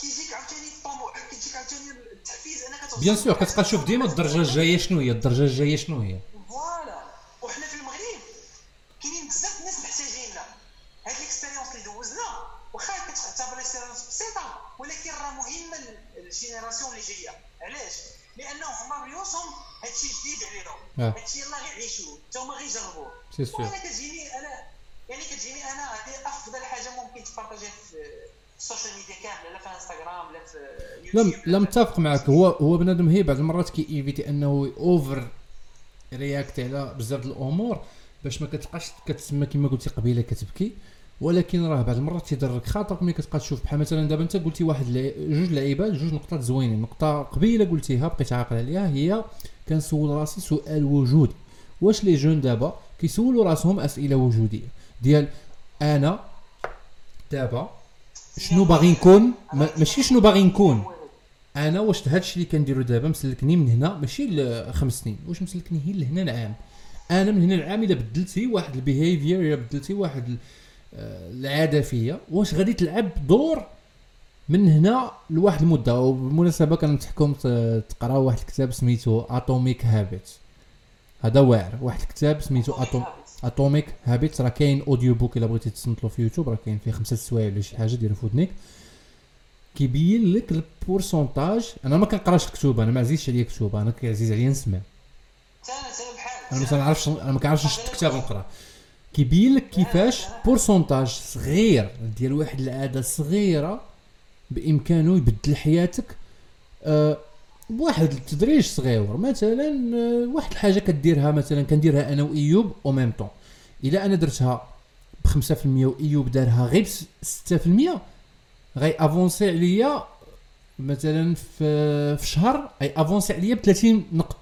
S2: كيجيك عاوتاني الطموح كيجيك عاوتاني التحفيز انك توصل
S1: bien sûr كتبقى تشوف ديما الدرجة الجاية شنو هي الدرجة الجاية شنو هي.
S2: voilà. وحنا في المغرب كاينين بزاف الناس محتاجيننا هاد ال expérience اللي دوزنا واخا كتعتبر expérience بسيطة ولكن راه مهمة لل génération اللي جاية. علاش؟ لأنه هما ريوسهم هادشي جديد عليهم
S1: آه.
S2: هادشي يلاه غيعيشوه حتى هما غيجربوه وأنا كتجيني أنا يعني كتجيني أنا هذه أفضل حاجة ممكن تبارطاجيها في ال social media كاملة لا في إنستغرام لا في يوتيوب
S1: لا متفق معك. هو هو بنادم هي بعض المرات كي évite أنه en: overreact على بزاف د الأمور باش ما كتبقاش كتسمى كما قلتي قبيلة كتبكي. ولكن راه بعض المرات تيضرك خاطر ملي كتبقى تشوف بحال مثلا دابا انت قلتي واحد جوج لعيبات جوج نقطات زوينين نقطة قبيلة قلتيها بقيت عاقل عليها هي كنسول راسي سؤال وجودي. واش les jeunes دابا كيسولوا راسهم أسئلة وجودية؟ ديال أنا دابا شنو باغي نكون؟ ما- ماشي شنو باغي نكون. أنا واش هذا الشيء اللي كنديرو دابا مسلكني من هنا ماشي لخمس سنين واش مسلكني هي لهنا العام؟ أنا من هنا العام إلا بدلتي واحد ال behavior إلا بدلتي واحد العاده فيا واش غادي تلعب دور من هنا لواحد المدة؟ وبالمناسبة كننصحكم ت- تقراو واحد الكتاب سميتو Atomic Habits هذا واعر. واحد الكتاب سميتو Atom Atomic Habits راه كاين audiobook إلا بغيتي له في يوتيوب راه كاين فيه خمسة سوايع ولا شي حاجة ديرها في ودنيك كيبين لك ال pourcentage. أنا ما كنقراش الكتب أنا ما عزيزش عليا كتب أنا كيعزيز عليا نسمع. أنا ما كنعرفش أنا ما كنعرفش نشد كتاب ونقرا كيبين لك كيفاش pourcentage صغير ديال واحد العادة صغيرة بإمكانه يبدل حياتك آه بواحد التدريج صغير مثلا آه واحد الحاجة كديرها مثلا كنديرها أنا وإيوب أو ميم طون إلا أنا درتها ب 5% وإيوب دارها غير ب 6% غي أفونسي عليا مثلا في في شهر اي أفونسي عليا ب 30 نقطة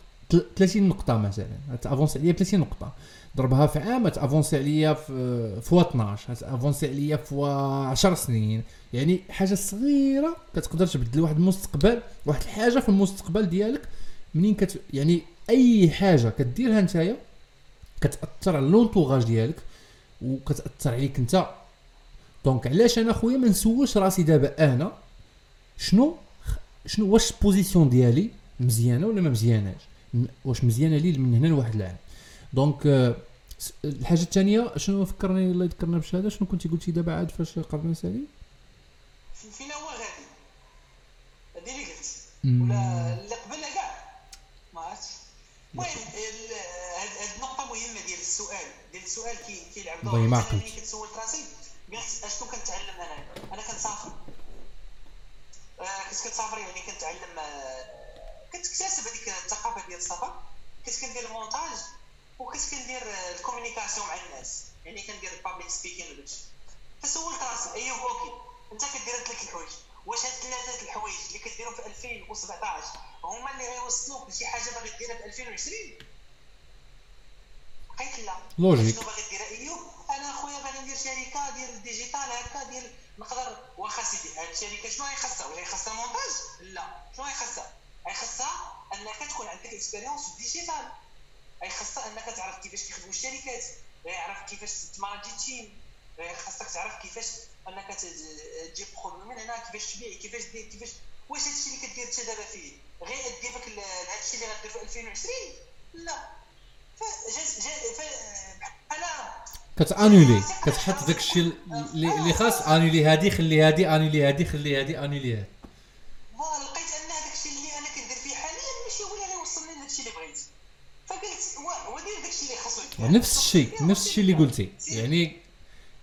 S1: 30 نقطة مثلا أفونسي عليا ب 30 نقطة. ضربها في عام افونسي عليا في فوا 12 افونسي عليا فوا 10 سنين. يعني حاجة صغيرة كتقدر تبدل واحد المستقبل واحد الحاجة في المستقبل ديالك. منين كت يعني أي حاجة كديرها نتايا كتأثر على l'entourage ديالك وكتأثر عليك أنت. donc علاش أنا خويا ما نسولش راسي دابا أنا شنو شنو واش ال position ديالي مزيانة ولا ما مزياناش؟ واش مزيانة لي من هنا لواحد العام؟ donc آه، الحاجة الثانية شنو فكرني الله يذكرنا بشهادة شنو كنتي قلتي دابا عاد فاش قررنا نسالي
S2: فين هو غادي ولا اللي قبلها كاع. ما عرفتش. المهم ال- هاد النقطة مهمة ديال السؤال. ديال السؤال كي كيلعب دور. ملي كتسول راسي قلت أشنو كنتعلم أنا؟ أنا كنسافر. آه، كنت كتسافر يعني كنتعلم آه، كتكتسب هذيك الثقافة ديال السفر. كنت كندير المونتاج وكنت كندير ال communication مع الناس. يعني كندير ال public speaking وداكشي فسولت راسي ايوب okay. أنت كدير ثلاث الحوايج. واش هاد ثلاثة الحوايج اللي كديرهم في 2017 هما اللي غيوصلوك لشي حاجة باغي ديرها في 2020 لقيت لا.
S1: logique.
S2: شنو باغي دير ايوب أنا أخويا باغي ندير شركة ديال ال digital هكا ديال نقدر واخا سيدي. هاد الشركة شنو غيخصها؟ واش غيخصها مونتاج لا. شنو غيخصها؟ غيخصها انك تكون عندك expérience في ال digital غيخصها أنك تعرف كيفاش كيخدموا الشركات غيعرف كيفاش تمانجي team خاصك تعرف كيفاش أنك تجيب produit من هنا كيفاش تبيع كيفاش دير كيفاش واش هادشي اللي كدير انت دابا فيه. غير اديبك ل- لهادشي اللي غدير في 2020 لا. فجات جات ف بحال
S1: كت annuler كتحط داك الشيء اللي اللي خاص annuler هادي خلي هادي annuler هادي خلي هادي annuler هادي
S2: voilà لقيت ان هذاك الشيء اللي أنا كندير فيه حاليا ماشي هو اللي غيوصلني لهادشي اللي بغيت فقلت وا- ودير داك الشيء اللي خاصو يدير.
S1: نفس الشيء نفس الشيء اللي قلتي. يعني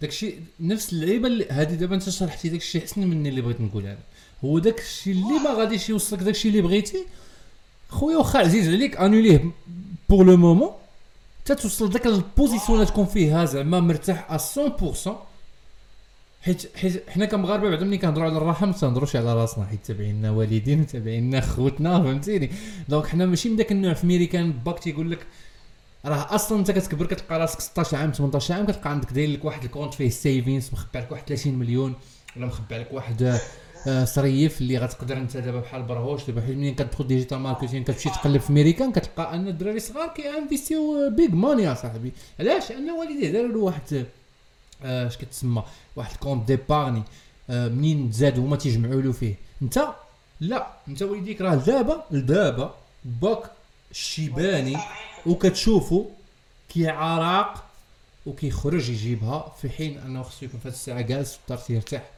S1: داك الشيء نفس اللعيبة هذه دابا انت شرحتي داك الشيء أحسن مني اللي بغيت نقول أنا. هو داك الشيء اللي ما غاديش يوصلك داك الشيء اللي بغيتي. خويا واخا عزيز عليك annuler ه pour le moment تتوصل داك ال position اللي تكون فيها زعما مرتاح ا 100% حيت حيت حنا كمغاربة بعدا ملي كنهضروا على الراحه ما تنهضروش على راسنا. حيت تابعينا والدين وتابعينا خوتنا فهمتيني؟ donc حنا ماشي من داك النوع في ميريكان باك تيقول لك راه أصلا انت كتكبر كتلقى راسك 16 عام 18 عام كتلقى عندك داير لك واحد ال compte فيه savings مخبع لك واحد 30 مليون ولا مخبع لك واحد آه، صريف اللي غتقدر انت دابا بحال برهوش دابا حيت منين كتدخل digital marketing كتمشي تقلب في ميريكان كتلقى أن الدراري صغار كيانفيستيو big money اصاحبي علاش؟ ان والديه داروا له واحد آه، اش كتسمى؟ واحد ال compte d'épargne آه، منين تزاد هما تيجمعوا له فيه. انت؟ لا. انت وليديك راه دابا لدابا باك الشيباني وكتشوفو كيعرق وكيخرج يجيبها. في حين أنه خصو يكون في هذه الساعة جالس في الدار تيرتاح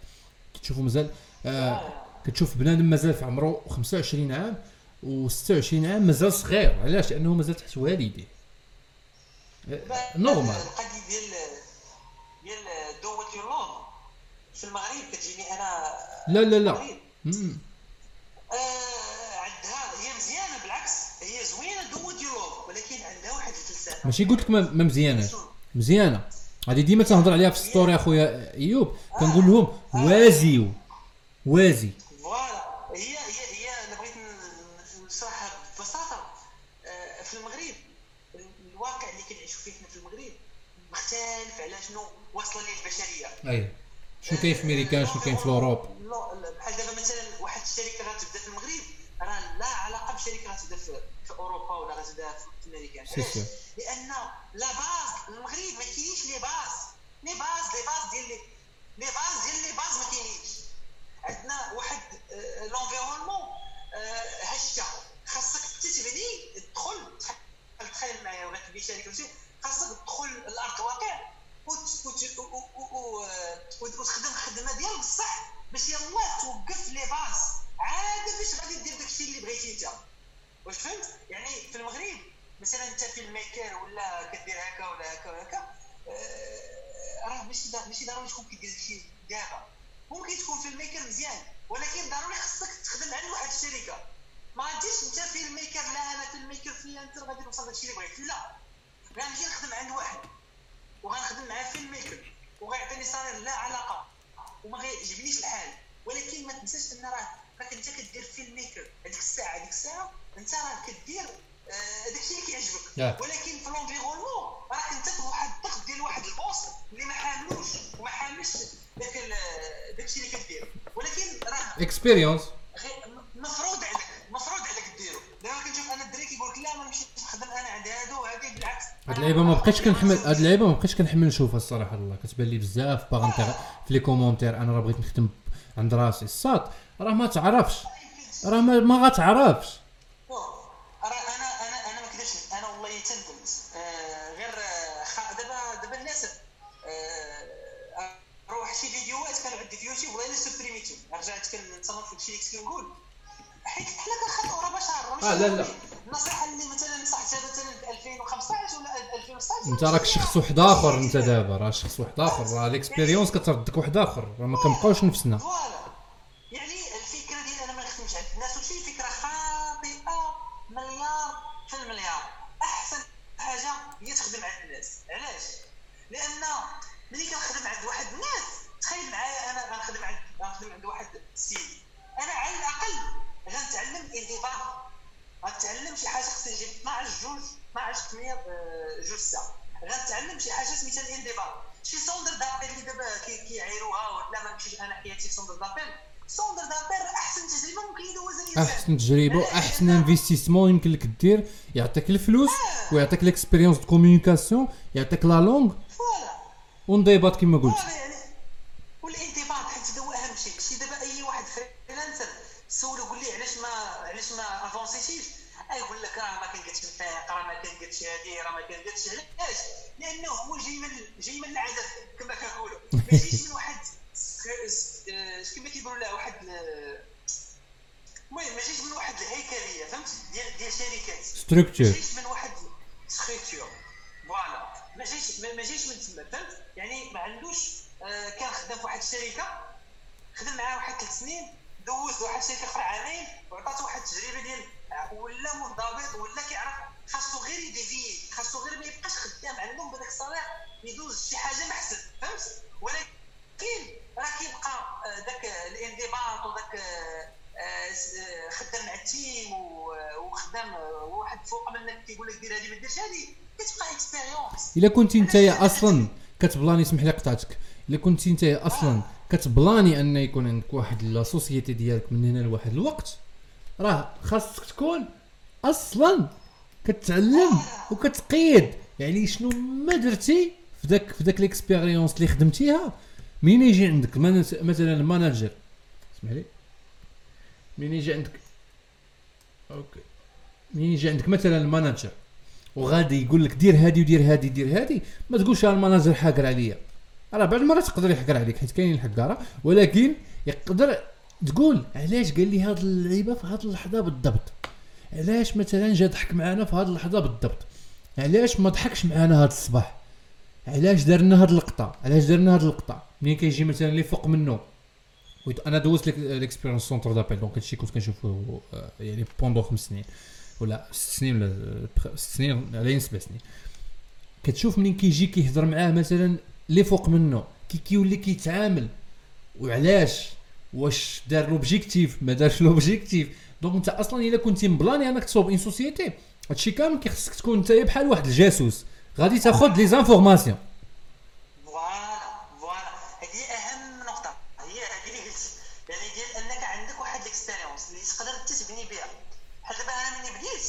S1: كتشوفو مازال آه كتشوف بنادم مازال في عمره 25 عام و26 عام مازال صغير. علاش؟ لأنه مازال تحت والديه. آه، normal
S2: القضية ديال ديال do what you love في المغرب كتجيني أنا.
S1: لا لا لا. ماشي قلت لك ما مزياناش. مزيانة. هذه ديما تنهضر عليها في ال story اخويا إيوب. كنقول لهم vas-y. vas-y.
S2: voilà. هي هي هي أنا بغيت نشرحها ببساطة. آه، في المغرب الواقع اللي كنعيشوا فيه حنا في المغرب مختلف على شنو واصله ليه البشرية.
S1: أي. شنو كاين في ميريكان شنو كاين في
S2: أوروب؟ بحال دابا مثلا واحد الشركة غتبدا في المغرب راه لا علاقة بشركة غتبدا في, أوروبا ولا غتبدا في
S1: أمريكا.
S2: علاش؟
S1: سي.
S2: لأن la base المغرب ما كاينش les bases les bases les bases ديال les les bases ديال les bases ما كاينينش عندنا واحد آه، l'environnement آه، هشه خاصك انت تبني تدخل تخ- تخيل معايا ولا تبني شركه وشي خاصك تدخل الأرض الواقع وت- وت- و- و- و- آه، وت- وتخدم خدمه ديال بصح باش يلاه توقف les bases عاد باش غادي دير داكشي اللي بغيتي انت واش فهمت يعني في المغرب مثلا انت في الميكر ولا كدير هكا ولا هكا ولا هكا آه، راه ماشي دا- ماشي ضروري تكون كدير داكشي دابا ممكن تكون في الميكر مزيان ولكن ضروري خصك تخدم عند واحد الشركة ما غاديش انت في الميكر لا أنا في الميكر freelancer غادي نوصل داكشي اللي بغيت لا غنمشي نخدم عند واحد وغنخدم معاه في الميكر وغيعطيني salaire لا علاقه وما غيعجبنيش الحال ولكن ما تنساش ان راه راك انت كدير في الميكر هذيك الساعة هذيك الساعة انت راه كدير آه، داكشي اللي كيعجبك
S1: ياك.
S2: ولكن في l'environnement راك انت في واحد الضغط ديال واحد ال boss اللي ما حاملوش وما حاملش داك ال- داكشي اللي كدير ولكن راه expérience مفروض مفروض عليك ديرو. دابا كنشوف أنا الدري كيقول لك لا ما نمشيش نخدم أنا عند هادو وهادي بالعكس.
S1: هاد اللعيبة ما بقيتش كنحمل هاد اللعيبة ما بقيتش كنحمل نشوفها الصراحة الله كتبان لي بزاف باغي انت في les commentaires أنا راه بغيت نخدم عند راسي. الصاد راه ما تعرفش. راه ما, ما غتعرفش. شخص واحد آخر أنت دابا راه شخص واحد آخر راه الاكسبيريونس كتردك واحد آخر راه ما كنبقاوش نفسنا.
S2: يعني الفكرة ديال أنا ما نخدمش عند الناس وشي فكرة خاطئة مليار في المليار. أحسن حاجة هي تخدم عند الناس. علاش؟ لأن ملي كنخدم عند واحد الناس تخيل معايا أنا غنخدم عند غنخدم عند واحد السيد. أنا على الأقل غنتعلم انضباط غنتعلم شي حاجة خصني نجيب 12 جوج 12 8 آه، جوج ساعة. غنتعلم شي حاجة سميتها الانضباط. شي centre d'appel اللي دابا كي- كيعيروها ولا ما نمشيش أنا حياتي centre d'appel centre d'appel أحسن تجربة ممكن يدوزها الإنسان.
S1: أحسن تجربة وأحسن investissement يمكن لك دير. يعطيك الفلوس ويعطيك l'expérience de communication يعطيك la langue
S2: voilà.
S1: وانضباط كما قلت.
S2: لأنه هو جاي من جاي من العدد كما كنقولوا. ما جايش من واحد آه، كما كيقولوا لها واحد ال- المهم ما جايش من واحد الهيكلية فهمت؟ ديال ديال شركات. ما
S1: structure
S2: جايش من واحد structure voilà ما جايش ما ما جايش من تما فهمت؟ يعني ما عندوش آه كان خدام في واحد الشركة خدم معاه واحد ثلاث سنين دوز واحد الشركة أخرى عامين وعطاتو واحد التجربة ديال ولا منضبط ولا كيعرف خاصو غير يديفي خاصو غير ما يبقاش خدام عندهم بهذاك ال salaire يدوز شي حاجة محسن فهمت؟ ولكن راه كيبقى آه، داك الانضباط وداك آه، آه، آه، خدام مع ال team وخدام آه، واحد فوق منك كيقول لك دير هذه ما ديرش هذه كتبقى expérience
S1: إلا كنت انت أصلا كتبلاني اسمح لي قطعتك إلا كنت انت أصلا كتبلاني أن يكون عندك واحد la société ديالك من هنا لواحد الوقت راه خاصك تكون أصلا كتعلم وكتقيد. يعني شنو ما درتي في ذاك في ذاك l'expérience اللي خدمتيها منين يجي عندك؟ مثلا ال manager اسمح لي. منين يجي عندك؟ okay. منين يجي عندك؟ مثلا ال manager وغادي يقول لك دير هادي ودير هادي دير هادي ما تقولش "ها ال manager حاقر عليا. راه بعض المرات يقدر يحقر عليك حيت كاينين الحقارة ولكن يقدر تقول علاش قال لي هاد اللعيبة في هاد اللحظة بالضبط؟ علاش مثلا جا ضحك معنا في هاد اللحظة بالضبط؟ علاش ما ضحكش معنا هاد الصباح؟ علاش درنا هاد اللقطة؟ علاش درنا هاد اللقطة؟ ملي كيجي مثلا اللي فوق منه؟ أنا دوزت l'ex- l'expérience centre d'appel donc هادشي كنت كنشوفه آه، يعني pendant خمس سنين. ولا ست سنين ولا ست سنين على سبع سنين. كتشوف منين كيجي كيهضر معاه مثلا اللي فوق منه كي كيولي كيتعامل. وعلاش؟ واش دار l'objectif ما دارش l'objectif donc انت أصلا الا كنتي مبلاني انك تصوب une société هادشي كامل كيخصك تكون انت بحال واحد الجاسوس. غادي تاخذ les informations
S2: voilà voilà هذه اهم نقطه هي هذه اللي قلت يعني ديال انك عندك واحد ال expérience اللي تقدر انت تبني بها بحال دابا أنا ملي بديت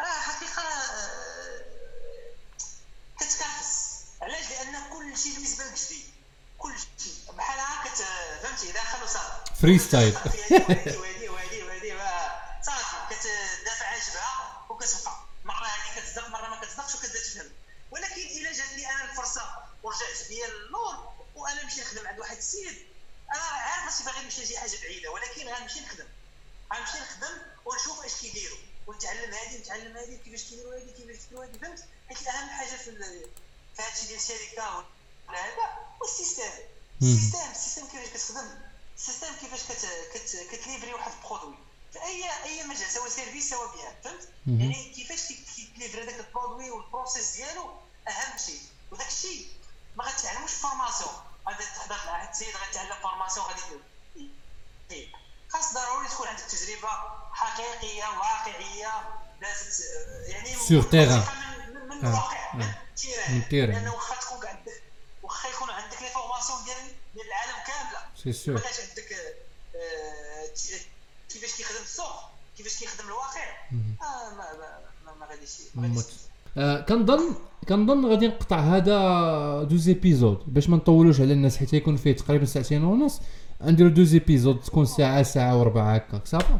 S2: راه حقيقه آه، كتكافس علاش لأن كل شيء بالنسبة لك جديد كل شيء بحال هكا كت- فهمتي داخل وصافي
S1: freestyle.
S2: وهادي وهادي وهادي صافي كتدافع على جبهه وكتبقى مره هذه كتصدق مره ما كتصدقش وكتبدا تفهم ولكن الا جات لي أنا الفرصه ورجعت بيا للور وأنا نمشي نخدم عند واحد السيد أنا عارف راسي باغي نمشي لشي حاجة بعيده ولكن غنمشي نخدم غنمشي نخدم ونشوف اش كيديروا ونتعلم هذه ونتعلم هذه كيفاش كيديروا هذه كيفاش كيديروا هذه فهمت حيت اهم حاجة في في هادشي ديال الشركة ولا هذا هو ال
S1: système.
S2: ال système ال système كيفاش كتخدم ال système كيفاش كت كت كت livrer واحد ال produit في اي أي مجال سواء service سواء bien فهمت. يعني كيفاش كي- كيت livrer داك ال produit وال process ديالو أهم شيء وداك الشيء ما غتعلموش في formation غادي تهضر مع واحد السيد غيتعلم formation غادي يدير. خاص ضروري تكون عندك تجربة حقيقية واقعية لازم ت- يعني
S1: terrain.
S2: من,
S1: آه،
S2: الواقع
S1: آه.
S2: من
S1: من ال
S2: terrain. لأنه واخا تكون عندك واخا يكون عندك les formations ديال ديال العالم كامله
S1: c'est sûr
S2: مابقاش عندك آه، كيفاش كيخدم السوق كيفاش كيخدم الواقع. آه ما ما ما, غاديش.
S1: آه كنظن كنظن غادي نقطع هذا deux épisodes باش ما نطولوش على الناس حيت يكون فيه تقريبا ساعتين ونص. نديرو deux épisodes تكون ساعة ساعة وربع هكاك. صافي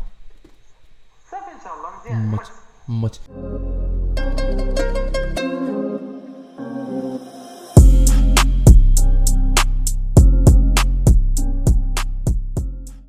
S2: صافي إن شاء الله. مزيان.
S1: مت مت.